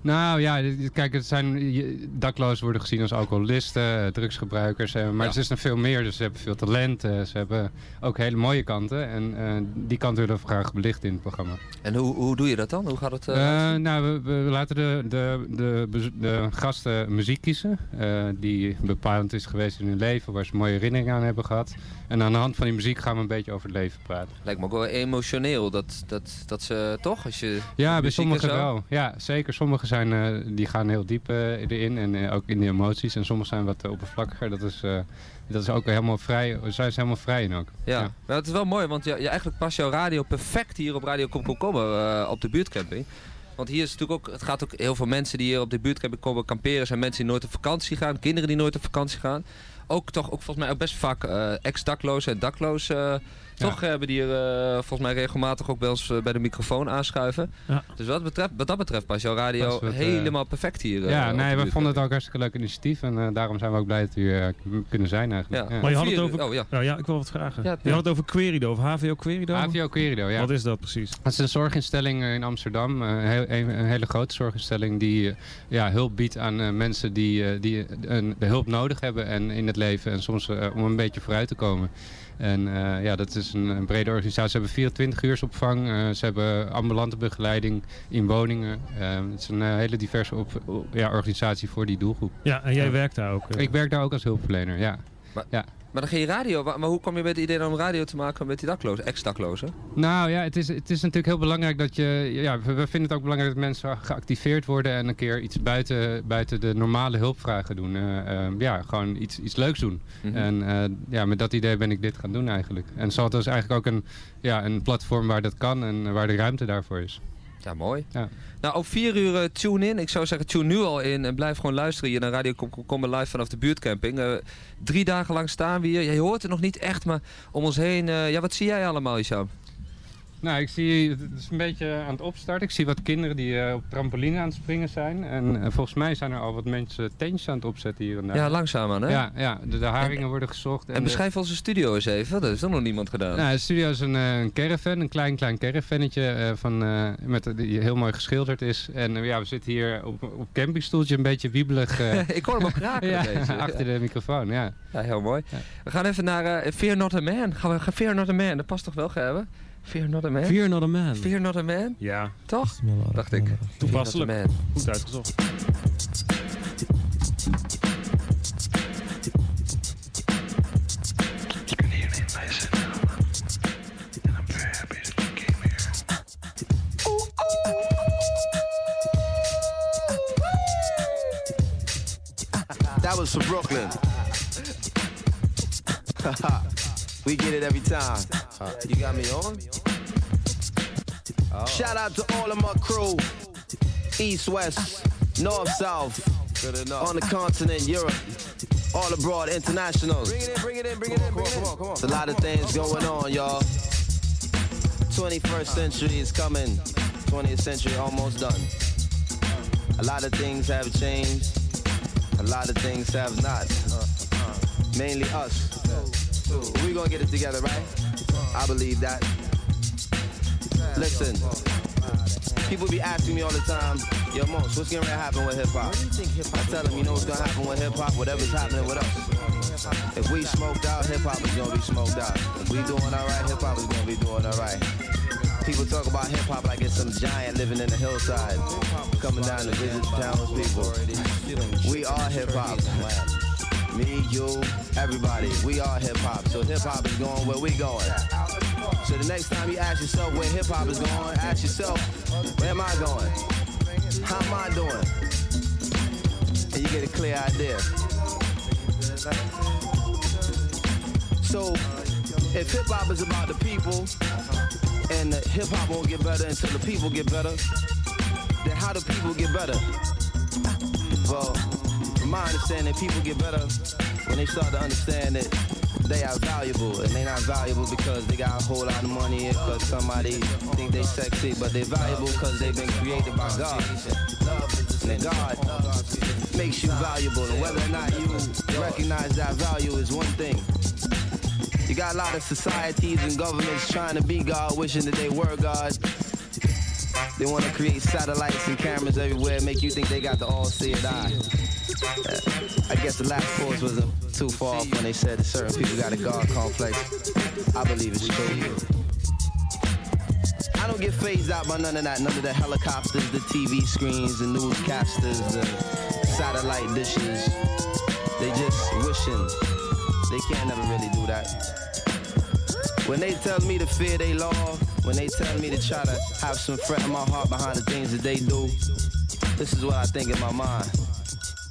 Q: nou ja, kijk, het zijn, daklozen worden gezien als alcoholisten, eh, drugsgebruikers. eh, maar
G: Ja.
Q: het is nog veel meer, dus ze hebben veel talent. eh, ze hebben ook hele mooie kanten. En eh, die kant willen we graag belichten in het programma.
G: En hoe, hoe doe je dat dan? Hoe gaat het? eh,
Q: Eh, nou, we, we laten de, de, de, de gasten muziek kiezen. eh, die bepalend is geweest in hun leven, waar ze mooie herinneringen aan hebben gehad. En aan de hand van die muziek gaan we een beetje over het leven praten.
G: Lijkt me ook wel emotioneel, dat, dat, dat ze toch, als je...
Q: Ja, bij sommigen wel. Ja, zeker. Sommigen zijn, eh, die gaan heel diep eh, erin en eh, ook in de emoties. En sommigen zijn wat oppervlakkiger. Dat is, dat is ook helemaal vrij. Daar zijn helemaal vrij in ook.
G: Ja, maar het is wel mooi, want je, je eigenlijk past jouw radio perfect hier op Radio Kom Kom Kom eh, op de buurtcamping. Want hier is het natuurlijk ook, het gaat ook heel veel mensen die hier op de buurtcamping komen kamperen, zijn mensen die nooit op vakantie gaan, kinderen die nooit op vakantie gaan. Ook toch, ook volgens mij ook best vaak ex-daklozen en daklozen. Toch hebben die hier eh, volgens mij regelmatig ook bij ons eh, bij de microfoon aanschuiven.
F: Ja.
G: Dus wat, betreft, wat dat betreft past jouw radio
Q: wat, eh,
G: helemaal perfect hier.
Q: ja, nee, we vonden het ook een hartstikke leuk initiatief. En eh, daarom zijn we ook blij dat eh, k- kunnen zijn eigenlijk.
G: Ja.
F: Maar je had het over...
G: oh, ja.
F: ja. ja, ik wil wat vragen.
Q: Ja,
F: je had het over Querido, over HVO Querido.
Q: HVO Querido, ja.
F: Wat is dat precies?
Q: Het is een zorginstelling in Amsterdam. eh, Een, heel- een, een hele grote zorginstelling die ja, hulp biedt aan eh, mensen die, eh, die een, de hulp nodig hebben en in het leven. En soms om een beetje vooruit te komen. En eh, ja, dat is een, een brede organisatie. Ze hebben 24 uursopvang. eh ze hebben ambulante begeleiding in woningen. Eh, het is een eh, hele diverse op, ja, organisatie voor die doelgroep.
F: Ja, en jij werkt daar ook. eh.
Q: Ik werk daar ook als hulpverlener, ja.
G: Maar,
Q: ja.
G: Maar dan ging je radio... Maar hoe kom je met het idee om radio te maken met die daklozen, ex-daklozen?
Q: Nou ja, het is, het is natuurlijk heel belangrijk dat je... Ja, we, we vinden het ook belangrijk dat mensen geactiveerd worden en een keer iets buiten, buiten de normale hulpvragen doen. Eh, eh, ja, gewoon iets, iets leuks doen.
G: Mhm.
Q: En eh, ja, met dat idee ben ik dit gaan doen eigenlijk. En Salto is eigenlijk ook een, ja, een platform waar dat kan en waar de ruimte daarvoor is.
G: Ja, mooi.
Q: Ja.
G: Nou, op vier uur eh, tune in. Ik zou zeggen, tune nu al in en blijf gewoon luisteren hier naar Radio Kom- Kom- Kom live vanaf de buurtcamping. Eh, drie dagen lang staan we hier. Ja, je hoort het nog niet echt, maar om ons heen... eh, ja, wat zie jij allemaal, Isham?
Q: Nou, ik zie, het is een beetje aan het opstarten. Ik zie wat kinderen die eh, op trampoline aan het springen zijn. En eh, volgens mij zijn er al wat mensen tentjes aan het opzetten hier en daar.
G: Ja, langzaamaan, hè?
Q: Ja, ja de, de haringen worden gezocht.
G: En
Q: de-
G: beschrijf onze studio eens even. Dat heeft nog niemand gedaan.
Q: Nou, de studio is een, eh, een caravan, een klein, klein caravannetje van, met, die heel mooi geschilderd is. En ja, we zitten hier op, op campingstoeltje, een beetje wiebelig.
G: Ik hoor hem ook raken.
Q: ja,
G: deze.
Q: achter de microfoon, ja.
G: Ja, heel mooi. We gaan even naar Fear Not a Man. Gaan we Fear Not a Man? Dat past toch wel, hebben? Fear Not a Man?
F: Fear Not a Man.
G: Fear Not a Man?
F: Ja.
G: Toch? Dacht ik.
F: Toepasselijk.
G: Man.
F: Goed uitgezocht.
R: That was from Brooklyn. we get it every time. You got me on? Oh. Shout out to all of my crew. East, west, north, south. On the continent, Europe. All abroad, internationals. Bring it in, bring it in, bring it in, bring it in. Come on, come on, There's a lot of things going on, y'all. 21st century is coming. 20th century almost done. A lot of things have changed. A lot of things have not. Mainly us. We gonna get it together, right? I believe that. Listen, people be asking me all the time, Yo, Mons, what's gonna happen with hip hop? I tell them, you know what's gonna happen with hip hop? Whatever's happening with us. If we smoked out, hip hop is gonna be smoked out. If we doing alright, hip hop is gonna be doing alright. People talk about hip hop like it's some giant living in the hillside, coming down to visit the townspeople. We are hip hop. Me, you, everybody. We are hip hop. So hip hop is going where we going. So the next time you ask yourself where hip hop is going, ask yourself, where am I going? How am I doing? And you get a clear idea. So if hip hop is about the people, and the hip hop won't get better until the people get better, then how do people get better? Well, from my understanding, people get better when they start to understand that they are valuable, and they're not valuable because they got a whole lot of money, because somebody think they sexy, but they're valuable because they've been created by God. And God makes you valuable, and whether or not you recognize that value is one thing. You got a lot of societies and governments trying to be God, wishing that they were God. They want to create satellites and cameras everywhere, make you think they got the all-seeing eye. Uh, I guess the last course was too far off when they said that certain people got a God complex. I believe it's true. I don't get phased out by none of that. None of the helicopters, the TV screens, the newscasters, the satellite dishes. They just wishing. They can't never really do that. When they tell me to fear they law, when they tell me to try to have some fret in my heart behind the things that they do, this is what I think in my mind.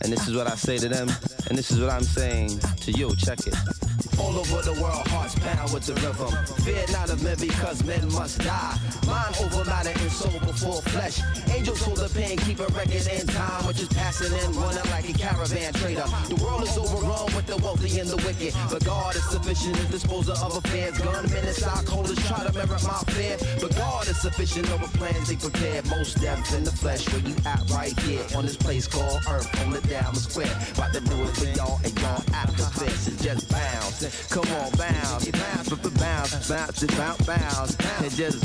R: And this is what I say to them, and this is what I'm saying to you. Check it. All over the world, hearts pound with the rhythm. Fear not of men because men must die. Mind over matter and soul before flesh. Angels hold the pen, keep a record in time, which is passing in, running like a caravan trader. The world is overrun with the wealthy and the wicked, but God is sufficient as disposer of affairs. Gunmen and stockholders try to merit my fear, but God is sufficient over plans they prepared. Most death in the flesh, where you at right here on this place called Earth, on the Diamond Square. About to do it for y'all and y'all atmosphere, so just bounce. Come on, bounce, bounce, bounce, bounce, bounce, bounce, and just.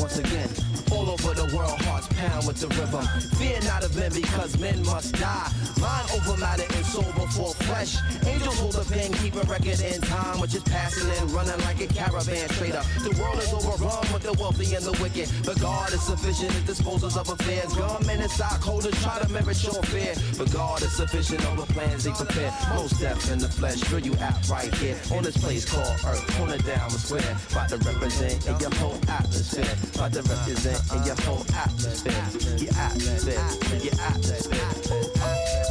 R: Once again, all over the world, hearts pound with the rhythm. Fear not of men because men must die. Mind over matter and soul before flesh. Angels hold the pen, keep a record in time, which is passing and running like a caravan trader. The world is overrun with the wealthy and the wicked, but God is sufficient in disposals of affairs. Gunmen and stockholders try to merit your fear, but God is sufficient over plans they prepare. Most death in the flesh, where you out right here on this place called Earth, on a down square. About to represent in your whole atmosphere, about to represent in your whole atmosphere, your atmosphere, your atmosphere. That was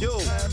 R: for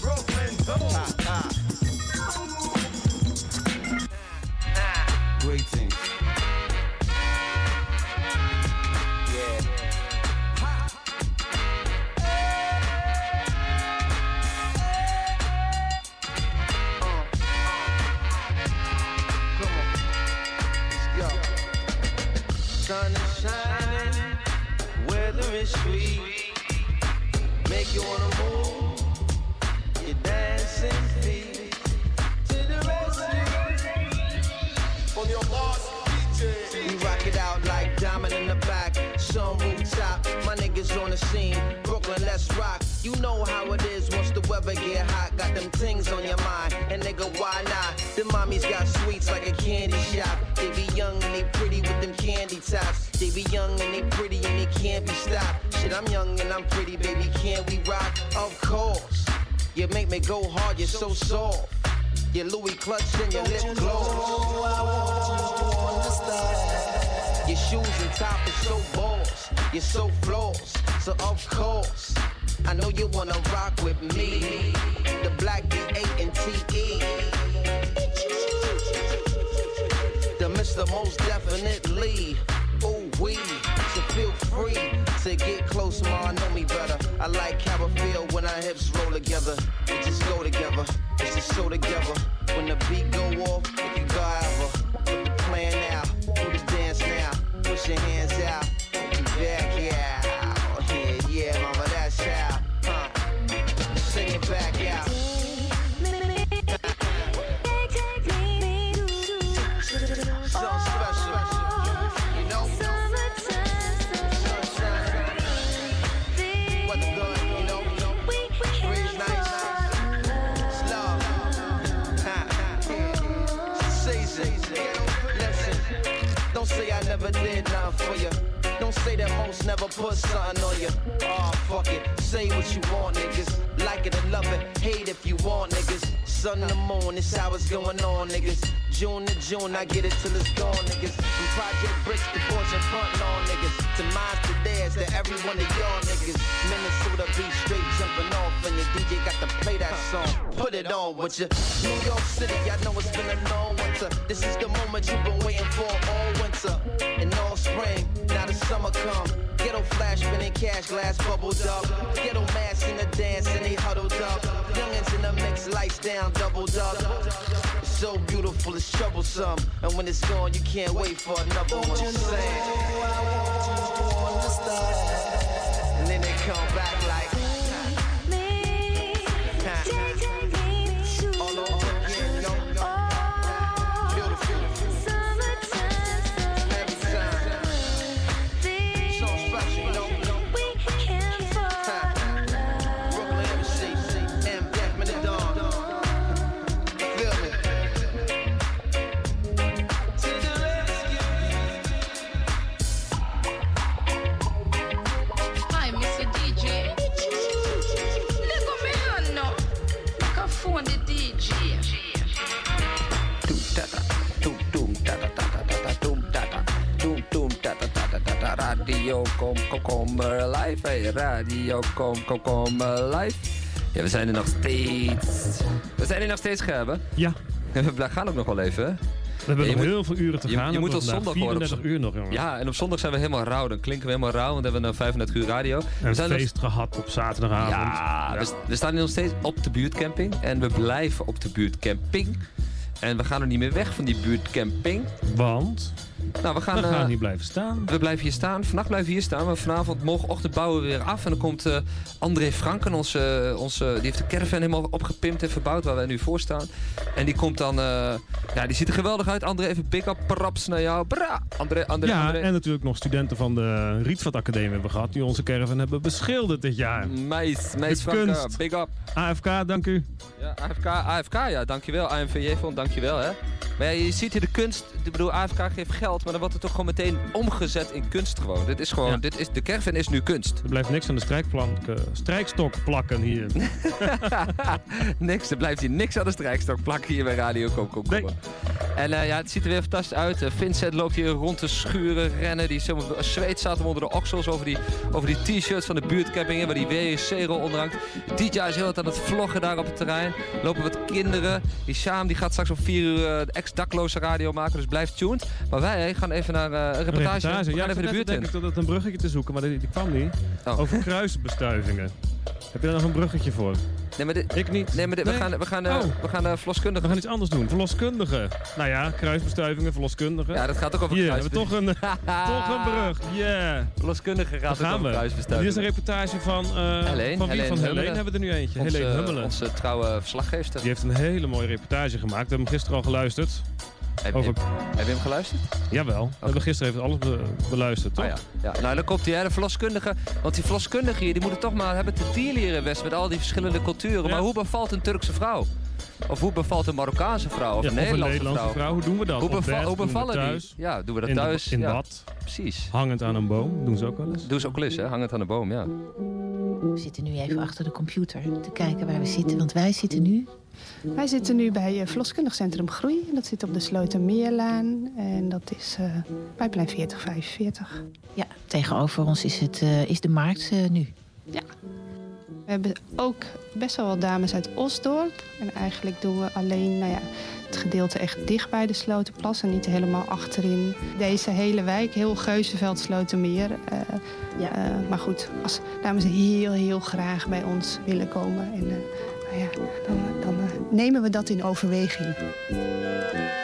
R: clutch and your lip gloss. Your shoes and top is so boss. You're so floss. So of course, I know you wanna rock with me. The black D8 and TE. The Mr. Most Definitely. Ooh wee. So feel free to get close, ma. Know me better. I like how I feel when our hips roll together. It just go together. It's just so together. The beat go off, say that most never put something on you. Oh, ah, fuck it. Say what you want, niggas. Like it or love it. Hate if you want, niggas. Sun the moon, it's going on, niggas. June to June, I get it till it's gone, niggas. From Project Bricks to Fortune Front Lawn, niggas. To mines to theirs, to every one of y'all niggas. Minnesota beat straight jumping off, and your DJ got to play that song. Put it on with you. New York City, I know it's been a long winter. This is the moment you've been waiting for all winter. And all spring, summer come. Ghetto flash, spinning cash, glass bubbled up. Ghetto mass in the dance, and they huddled up. Youngins in the mix, lights down, doubled up. So beautiful, it's troublesome. And when it's gone, you can't wait for another one. Say And then they come back
G: Radio Kom Kom Kom eh, Live. Hey, Radio Kom Kom Kom eh, Live. Ja, we zijn er nog steeds. We zijn er nog steeds, Gerben.
F: Ja.
G: En we gaan ook nog wel even. hè?
F: We hebben nog
G: moet-
F: heel veel uren te
G: je,
F: gaan.
G: Je moet
F: hebben
G: tot zondag op
F: 34 uur nog, jongen.
G: Ja, en op zondag zijn we helemaal rauw. Dan klinken we helemaal rauw, want hebben we een 35 uur radio. we zijn nog-
F: feest gehad op zaterdagavond.
G: Ja, We, we staan hier nog steeds op de buurtcamping. En we blijven op de buurtcamping. En we gaan er niet meer weg van die buurtcamping.
F: Want?
G: Nou, we gaan,
F: We gaan
G: eh,
F: hier blijven staan.
G: We blijven hier staan. Vannacht blijven we hier staan. Maar vanavond, morgenochtend bouwen we weer af. En dan komt eh, André Franken, onze, onze, die heeft de caravan helemaal opgepimpt en verbouwd waar wij nu voor staan. En die komt dan, eh, ja, die ziet er geweldig uit. André, even big up, props naar jou. Bra! André, André,
F: Ja,
G: André.
F: en natuurlijk nog studenten van de Rietveld Academie hebben gehad... die onze caravan hebben beschilderd dit jaar.
G: Meis, Meis Franken, big up.
F: AFK, dank u.
G: Ja, AFK, AFK, ja, dankjewel. AMVJ vond, dankjewel, hè. Maar ja, je ziet hier de kunst. Ik bedoel, AFK geeft geld, maar dan wordt het toch gewoon meteen omgezet in kunst gewoon. Dit is gewoon,
F: Ja.
G: dit is, de caravan is nu kunst.
F: Er blijft niks aan de strijkplank, eh, strijkstok plakken hier.
G: niks, er blijft hier niks aan de strijkstok plakken hier bij Radio Kom Kom Kom. En eh, ja, het ziet er weer fantastisch uit. Eh, Vincent loopt hier rond te schuren, rennen. Die zweet staat hem onder de oksels over die, over die t-shirts van de buurtcampingen waar die WSC-rol onder hangt. DJ is heel wat aan het vloggen daar op het terrein. Lopen wat kinderen. Die Sjaam die gaat straks om 4 uur de ex-dakloze radio maken, dus blijf tuned. Maar wij gaan even naar eh, een reportage. We
F: Ja,
G: gaan
F: ik
G: even de buurt in.
F: denken dat het een bruggetje te zoeken, maar die, die kwam niet.
G: Oh.
F: Over kruisbestuivingen. Heb je daar nog een bruggetje voor?
G: Nee, maar dit,
F: ik niet.
G: Nee, maar dit, we gaan, we gaan, eh,
F: Oh.
G: we gaan eh, verloskundige.
F: We gaan iets anders doen. Verloskundigen. Nou ja, kruisbestuivingen, verloskundigen.
G: Ja, dat gaat ook over
F: Hier, hebben we toch een,
G: kruisbestuivingen.
F: toch een brug. Yeah.
G: Verloskundige gaat ook over
F: we.
G: kruisbestuivingen.
F: Dit is een reportage van...
G: Helene,
F: van wie?
G: Helene
F: van Helene hebben we er nu eentje.
G: Onze,
F: Helene Hummelen.
G: Onze trouwe verslaggeefster.
F: Die heeft een hele mooie reportage gemaakt. We hebben hem gisteren al geluisterd.
G: Heb,
F: Over...
G: heb, heb je hem geluisterd?
F: Jawel. We hebben gisteren even alles be- beluisterd, toch?
G: Oh ja. ja. Nou, dan komt die hele verloskundige. Want die verloskundigen hier, die moeten toch maar hebben te dealen hier in West met al die verschillende culturen. Maar hoe bevalt een Turkse vrouw? Of hoe bevalt een Marokkaanse vrouw? Of
F: Ja,
G: een
F: of een
G: Nederlandse,
F: Nederlandse vrouw. Hoe doen we dat?
G: Hoe, beva-
F: bed?
G: hoe bevallen
F: thuis?
G: die? Ja, doen we dat
F: In de-
G: thuis?
F: in
G: ja.
F: bad?
G: Precies.
F: Hangend aan een boom. Doen ze ook wel eens?
G: Doen ze ook wel eens, hè? Hangend aan de boom, ja.
H: We zitten nu even achter de computer te kijken waar we zitten. Want wij zitten nu...
S: Wij zitten nu bij uh, Verloskundig Centrum Groei. Dat zit op de Slotermeerlaan. En dat is eh bij plein 4045.
H: Ja, tegenover ons is, het, eh, is de markt eh, nu.
S: Ja. We hebben ook best wel wat dames uit Osdorp. En eigenlijk doen we alleen nou ja, het gedeelte echt dicht bij de Slotenplas... en niet helemaal achterin. Deze hele wijk, heel Geuzenveld, Slotermeer. eh,
H: Ja.
S: eh, maar goed, als dames heel, heel graag bij ons willen komen... En, eh, nou ja, dan, dan eh, nemen we dat in overweging.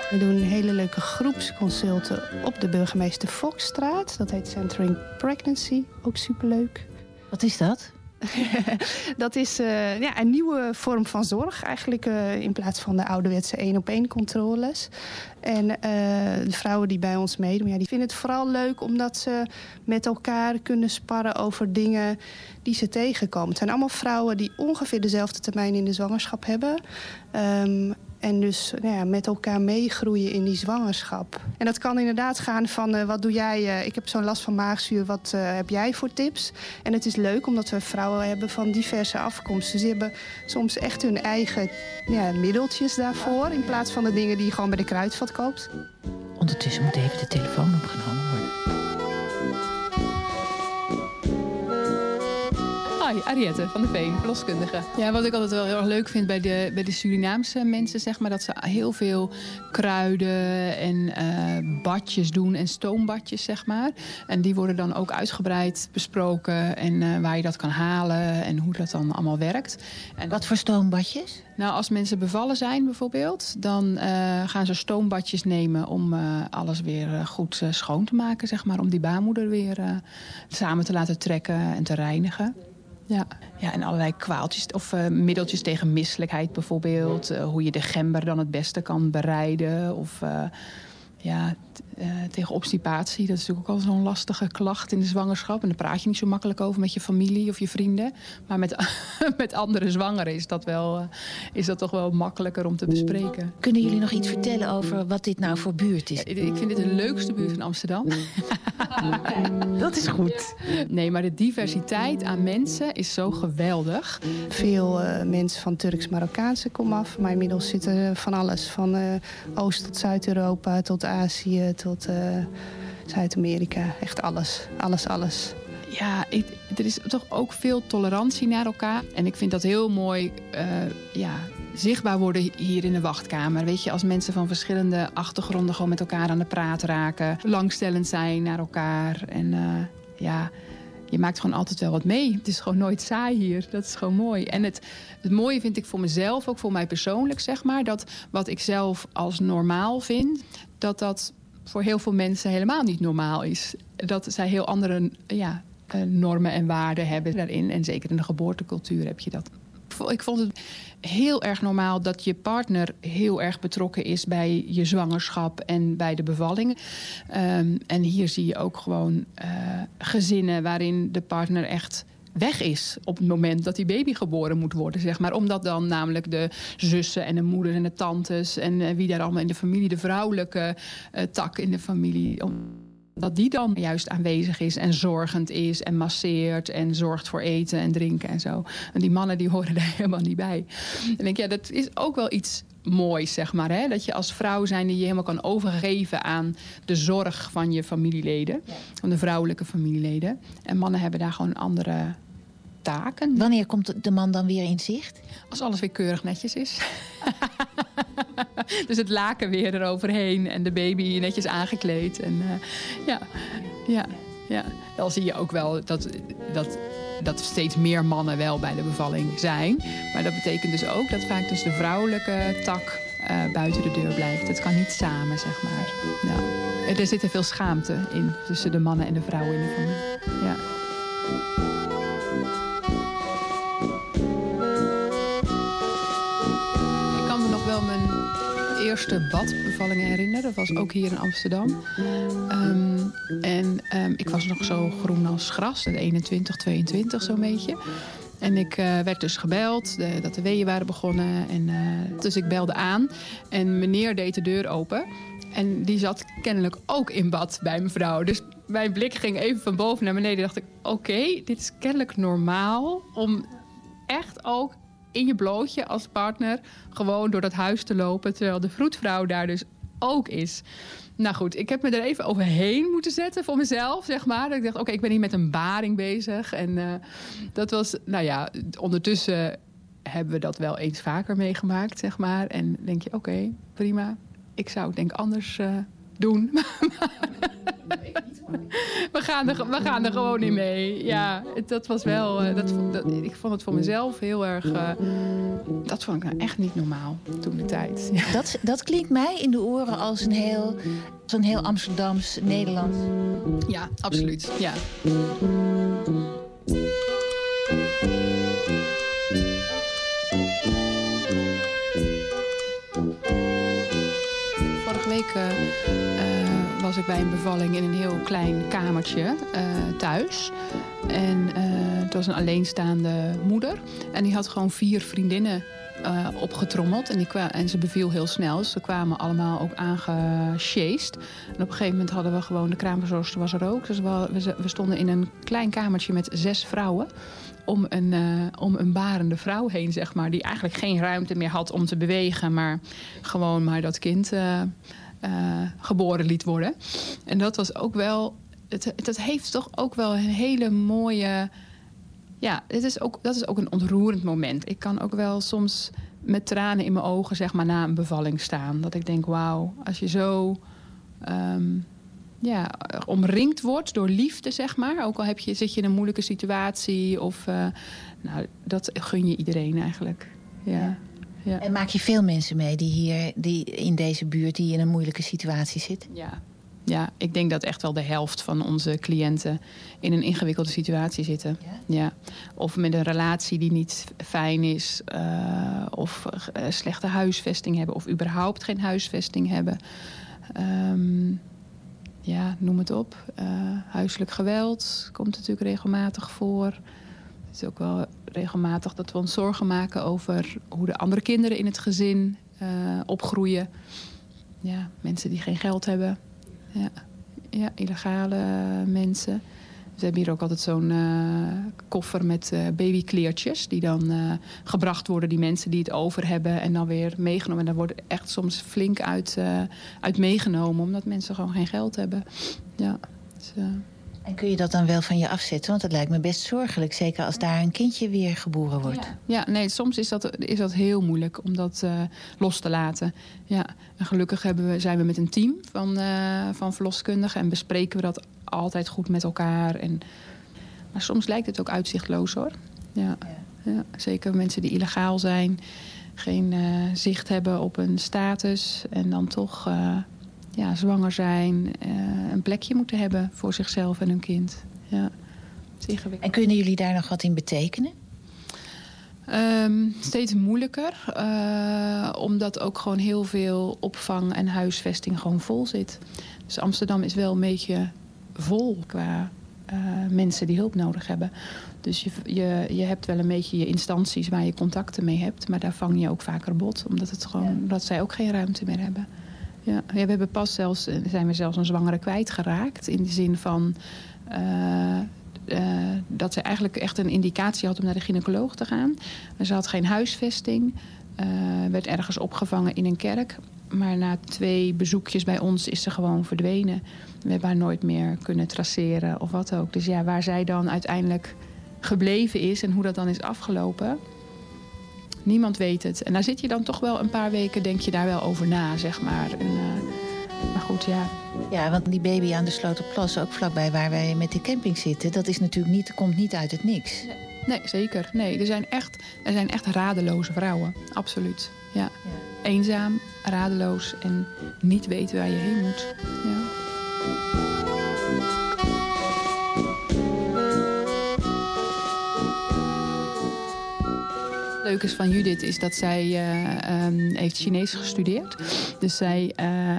S: We doen hele leuke groepsconsulten op de burgemeester Fokstraat. Dat heet Centering Pregnancy, ook superleuk.
H: Wat is dat?
S: dat is eh, ja, een nieuwe vorm van zorg. Eigenlijk eh, in plaats van de ouderwetse één-op-één controles. En eh, de vrouwen die bij ons meedoen, ja, die vinden het vooral leuk... omdat ze met elkaar kunnen sparren over dingen die ze tegenkomen. Het zijn allemaal vrouwen die ongeveer dezelfde termijn in de zwangerschap hebben... Ehm, en dus nou ja, met elkaar meegroeien in die zwangerschap. En dat kan inderdaad gaan van eh, wat doe jij? eh, ik heb zo'n last van maagzuur, wat eh, heb jij voor tips? En het is leuk omdat we vrouwen hebben van diverse afkomsten. Die hebben soms echt hun eigen ja, middeltjes daarvoor... in plaats van de dingen die je gewoon bij de kruidvat koopt.
H: Ondertussen moet even de telefoon opgenomen worden.
T: Ariette van de Veen, verloskundige. Ja, wat ik altijd wel heel erg leuk vind bij de, bij de Surinaamse mensen, zeg maar, dat ze heel veel kruiden en eh, badjes doen en stoombadjes, zeg maar. En die worden dan ook uitgebreid besproken en eh, waar je dat kan halen en hoe dat dan allemaal werkt. En
H: Wat voor stoombadjes?
T: nou, als mensen bevallen zijn bijvoorbeeld, dan eh, gaan ze stoombadjes nemen om eh, alles weer goed schoon te maken, zeg maar. Om die baarmoeder weer eh, samen te laten trekken en te reinigen. Ja. ja, en allerlei kwaaltjes of eh, middeltjes tegen misselijkheid bijvoorbeeld. Eh, hoe je de gember dan het beste kan bereiden. Of eh, ja, tegen obstipatie. Dat is natuurlijk ook al zo'n lastige klacht in de zwangerschap. En daar praat je niet zo makkelijk over met je familie of je vrienden. Maar met, met andere zwangeren is dat, wel, eh, is dat toch wel makkelijker om te bespreken.
H: Kunnen jullie nog iets vertellen over wat dit nou voor buurt is?
T: Ik vind dit de leukste buurt van Amsterdam.
H: Dat is goed.
T: Nee, maar de diversiteit aan mensen is zo geweldig.
S: Veel eh, mensen van Turks-Marokkaanse komen af. Maar inmiddels zit er van alles. Van eh, Oost tot Zuid-Europa, tot Azië, tot eh, Zuid-Amerika. Echt alles. Alles, alles.
T: Ja, er is toch ook veel tolerantie naar elkaar. En ik vind dat heel mooi eh, ja, zichtbaar worden hier in de wachtkamer. Weet je, als mensen van verschillende achtergronden gewoon met elkaar aan de praat raken. Belangstellend zijn naar elkaar. En eh, ja, je maakt gewoon altijd wel wat mee. Het is gewoon nooit saai hier. Dat is gewoon mooi. En het mooie vind ik voor mezelf, ook voor mij persoonlijk, zeg maar. Dat wat ik zelf als normaal vind, dat dat voor heel veel mensen helemaal niet normaal is. Dat zij heel andere ja, eh, normen en waarden hebben daarin. En zeker in de geboortecultuur heb je dat. Ik vond het heel erg normaal dat je partner heel erg betrokken is bij je zwangerschap en bij de bevalling. Um, en hier zie je ook gewoon uh, gezinnen waarin de partner echt weg is op het moment dat die baby geboren moet worden, zeg maar. Omdat dan namelijk de zussen en de moeders en de tantes en uh, wie daar allemaal in de familie, de vrouwelijke uh, tak in de familie, dat die dan juist aanwezig is en zorgend is en masseert en zorgt voor eten en drinken en zo. En die mannen die horen daar helemaal niet bij. En denk ja, dat is ook wel iets moois, zeg maar. Hè? Dat je als vrouw zijn die je helemaal kan overgeven aan de zorg van je familieleden. Van de vrouwelijke familieleden. En mannen hebben daar gewoon andere taken.
H: Wanneer komt de man dan weer in zicht?
T: Als alles weer keurig netjes is. dus het laken weer eroverheen en de baby netjes aangekleed. En uh, ja, ja, ja. Dan zie je ook wel dat, dat, dat steeds meer mannen wel bij de bevalling zijn. Maar dat betekent dus ook dat vaak dus de vrouwelijke tak uh, buiten de deur blijft. Het kan niet samen, zeg maar. Ja. Er zit er veel schaamte in tussen de mannen en de vrouwen in de familie. Ja. Eerste badbevallingen herinneren. Dat was ook hier in Amsterdam. Um, en um, ik was nog zo groen als gras, 21, 22 zo'n beetje. En ik uh, werd dus gebeld dat de weeën waren begonnen. En, uh, dus ik belde aan en meneer deed de deur open. En die zat kennelijk ook in bad bij mevrouw. Dus mijn blik ging even van boven naar beneden. dacht ik, oké, dit is kennelijk normaal om echt ook in je blootje als partner gewoon door dat huis te lopen. Terwijl de vroedvrouw daar dus ook is. Nou goed, ik heb me er even overheen moeten zetten voor mezelf, zeg maar. Dat ik dacht, oké, ik ben hier met een baring bezig. En uh, dat was, nou ja, ondertussen hebben we dat wel eens vaker meegemaakt, zeg maar. En denk je, oké, prima. Ik zou het denk anders uh, doen. we, gaan er, we gaan er gewoon in mee. Ja, dat was wel. Uh, dat, dat, ik vond het voor mezelf heel erg. Uh, dat vond ik nou echt niet normaal toen de tijd. Ja.
H: Dat, dat klinkt mij in de oren als een heel, als een heel Amsterdams Nederlands.
T: Ja, absoluut. Ja. Vorige week. Uh, was ik bij een bevalling in een heel klein kamertje uh, thuis. En uh, het was een alleenstaande moeder. En die had gewoon vier vriendinnen uh, opgetrommeld. En, die en ze beviel heel snel. Dus ze kwamen allemaal ook aangesjeest. En op een gegeven moment hadden we gewoon... De kraamverzorgster was er ook. Dus we, we stonden in een klein kamertje met zes vrouwen om een, om een barende vrouw heen, zeg maar. Die eigenlijk geen ruimte meer had om te bewegen. Maar gewoon maar dat kind geboren liet worden. En dat was ook wel... Het, dat heeft toch ook wel een hele mooie... Ja, het is ook, dat is ook een ontroerend moment. Ik kan ook wel soms met tranen in mijn ogen zeg maar, na een bevalling staan. Dat ik denk, wauw, als je zo... Um, ja, omringd wordt door liefde, zeg maar. Ook al heb je, zit je in een moeilijke situatie. Of, uh, nou, dat gun je iedereen eigenlijk. Ja.
H: En maak je veel mensen mee die hier die in deze buurt die in een moeilijke situatie zitten?
T: Ja. Ja, ik denk dat echt wel de helft van onze cliënten in een ingewikkelde situatie zitten. Ja? ja. Of met een relatie die niet fijn is. Uh, of uh, slechte huisvesting hebben. Of überhaupt geen huisvesting hebben. Um, ja, noem het op. Uh, huiselijk geweld komt natuurlijk regelmatig voor. Het is ook wel regelmatig dat we ons zorgen maken over hoe de andere kinderen in het gezin uh, opgroeien. Ja, mensen die geen geld hebben. Ja, ja illegale mensen. We hebben hier ook altijd zo'n uh, koffer met uh, babykleertjes... die dan gebracht worden, die mensen die het over hebben... en dan weer meegenomen. En daar wordt echt soms flink uit, uit meegenomen... omdat mensen gewoon geen geld hebben. Ja, dus,
H: en kun je dat dan wel van je afzetten? Want dat lijkt me best zorgelijk. Zeker als daar een kindje weer geboren wordt.
T: Ja, ja nee, soms is dat, is dat heel moeilijk om dat los te laten. Ja, en gelukkig hebben we, zijn we met een team van, van verloskundigen... en bespreken we dat altijd goed met elkaar. En, maar soms lijkt het ook uitzichtloos hoor. Ja, ja. zeker mensen die illegaal zijn, geen uh, zicht hebben op een status. En dan toch ja, zwanger zijn, eh, een plekje moeten hebben voor zichzelf en hun kind. Ja.
H: En kunnen jullie daar nog wat in betekenen?
T: Ehm, steeds moeilijker, eh, omdat ook gewoon heel veel opvang en huisvesting gewoon vol zit. Dus Amsterdam is wel een beetje vol qua eh, mensen die hulp nodig hebben. Dus je, je, je hebt wel een beetje je instanties waar je contacten mee hebt, maar daar vang je ook vaker bot, omdat, het gewoon, omdat zij ook geen ruimte meer hebben. Ja, we hebben pas zelfs, eh, zijn we zelfs een zwangere kwijtgeraakt. In de zin van eh, eh, dat ze eigenlijk echt een indicatie had om naar de gynaecoloog te gaan. Ze had geen huisvesting. werd ergens opgevangen in een kerk. Maar na twee bezoekjes bij ons is ze gewoon verdwenen. We hebben haar nooit meer kunnen traceren of wat ook. Dus ja, waar zij dan uiteindelijk gebleven is en hoe dat dan is afgelopen... Niemand weet het. En daar zit je dan toch wel een paar weken, denk je daar wel over na, zeg maar. En, eh, maar goed, ja.
H: Ja, want die baby aan de Sloterplas, ook vlakbij waar wij met die camping zitten... dat is natuurlijk niet, komt niet uit het niks.
T: Nee, zeker. Nee, er zijn echt, er zijn echt radeloze vrouwen. Absoluut. Ja. Eenzaam, radeloos en niet weten waar je heen moet. Leuk is van Judith is dat zij eh, ehm, heeft Chinees gestudeerd. Dus zij eh,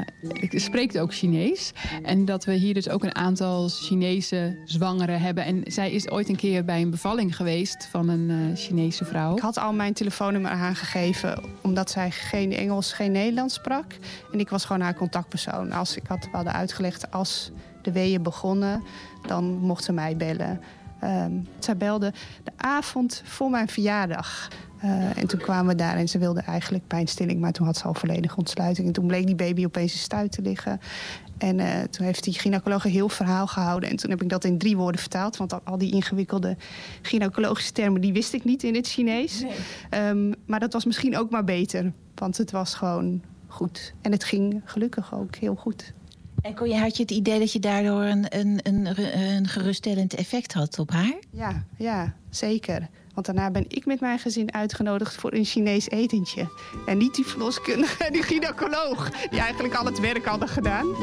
T: spreekt ook Chinees. En dat we hier dus ook een aantal Chinese zwangeren hebben. En zij is ooit een keer bij een bevalling geweest van een eh, Chinese vrouw.
S: Ik had al mijn telefoonnummer aangegeven omdat zij geen Engels, geen Nederlands sprak. En ik was gewoon haar contactpersoon. Als ik had, we hadden uitgelegd als de weeën begonnen, dan mocht ze mij bellen. Ehm, zij belde de avond voor mijn verjaardag. Uh, en toen kwamen we daar en ze wilde eigenlijk pijnstilling, maar toen had ze al volledige ontsluiting. En toen bleek die baby opeens in stuit te liggen. En uh, toen heeft die gynaecoloog een heel verhaal gehouden. En toen heb ik dat in drie woorden vertaald. Want al die ingewikkelde gynaecologische termen, die wist ik niet in het Chinees. Nee. Um, maar dat was misschien ook maar beter. Want het was gewoon goed. En het ging gelukkig ook heel goed.
H: En kon je, had je het idee dat je daardoor een, een, een, een geruststellend effect had op haar?
S: Ja, ja, zeker. Want daarna ben ik met mijn gezin uitgenodigd voor een Chinees etentje. En niet die verloskundige die gynaecoloog, die eigenlijk al het werk hadden gedaan.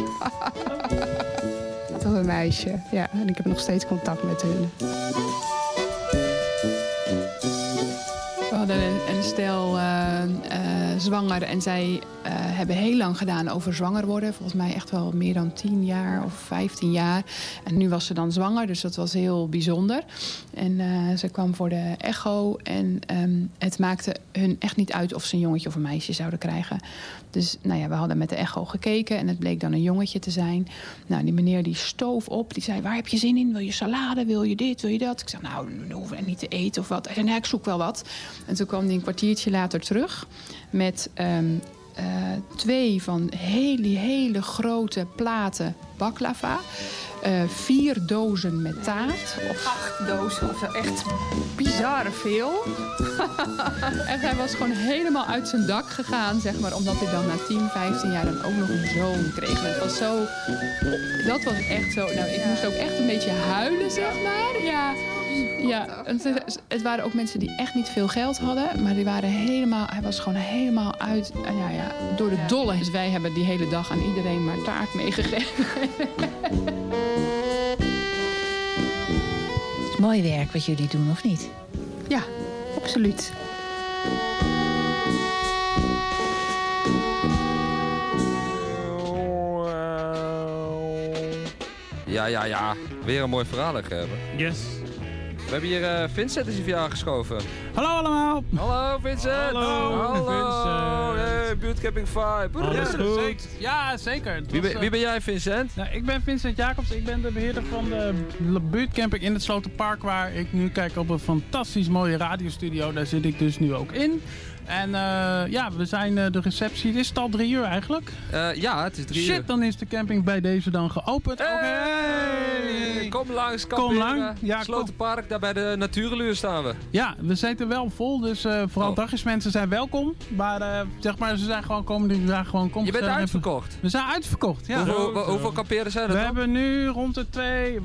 S: Was een meisje, ja. En ik heb nog steeds contact met hun.
T: Hadden een, stel uh, zwanger en zij uh, hebben heel lang gedaan over zwanger worden. Volgens mij echt wel meer dan 10 jaar of 15 jaar. En nu was ze dan zwanger, dus dat was heel bijzonder. En ze kwam voor de echo en um, het maakte hun echt niet uit of ze een jongetje of een meisje zouden krijgen. Dus nou ja, we hadden met de echo gekeken en het bleek dan een jongetje te zijn. Nou, die meneer die stoof op, die zei, waar heb je zin in? Wil je salade? Wil je dit? Wil je dat? Ik zei, nou, we hoeven niet te eten of wat. Hij zei, ik zoek wel wat. En toen kwam hij een kwartiertje later terug met um, uh, twee van hele, hele grote platen baklava. Uh, vier dozen met taart. Of acht dozen of zo. Echt bizar veel. en hij was gewoon helemaal uit zijn dak gegaan, zeg maar. Omdat hij dan na 10, 15 jaar dan ook nog een zoon kreeg. En het was zo... Dat was echt zo... Nou, ik moest ook echt een beetje huilen, zeg maar. Ja. Ja, het, het, waren ook mensen die echt niet veel geld hadden. Maar die waren helemaal, hij was gewoon helemaal uit, ja, ja, door de dolle. Dus wij hebben die hele dag aan iedereen maar taart meegegeven.
H: Het is mooi werk wat jullie doen, of niet?
S: Ja, absoluut.
G: Ja, ja, ja. Weer een mooi verhaal hebben.
F: Yes.
G: We hebben hier uh, Vincent is hier aangeschoven.
U: Hallo allemaal.
G: Hallo Vincent.
U: Hallo,
G: Hallo.
U: Vincent.
G: Hey, buurtcamping 5.
U: Ja, zeker. Ja, zeker.
G: Wie ben, wie ben, jij Vincent?
U: Nou, ik ben Vincent Jacobs. Ik ben de beheerder van de buurtcamping in het Slotenpark. Waar ik nu kijk op een fantastisch mooie radiostudio. Daar zit ik dus nu ook in. En uh, ja, we zijn uh, de receptie. Is het al drie uur eigenlijk?
G: Uh, ja, het is drie
U: Shit,
G: uur.
U: dan is de camping bij deze dan geopend.
G: Hey! Okay. Kom langs,
U: kom lang.
G: Ja, Slotenpark, daar bij de Natuurluur staan we.
U: Ja, we zitten wel vol, dus vooral oh. dagjesmensen zijn welkom. Maar zeg maar, ze zijn gewoon komen die daar gewoon komen.
G: Je bent uitverkocht?
U: We zijn uitverkocht, ja.
G: Hoeveel, hoeveel kampeerders zijn er
U: We
G: dan?
U: hebben nu rond de twee,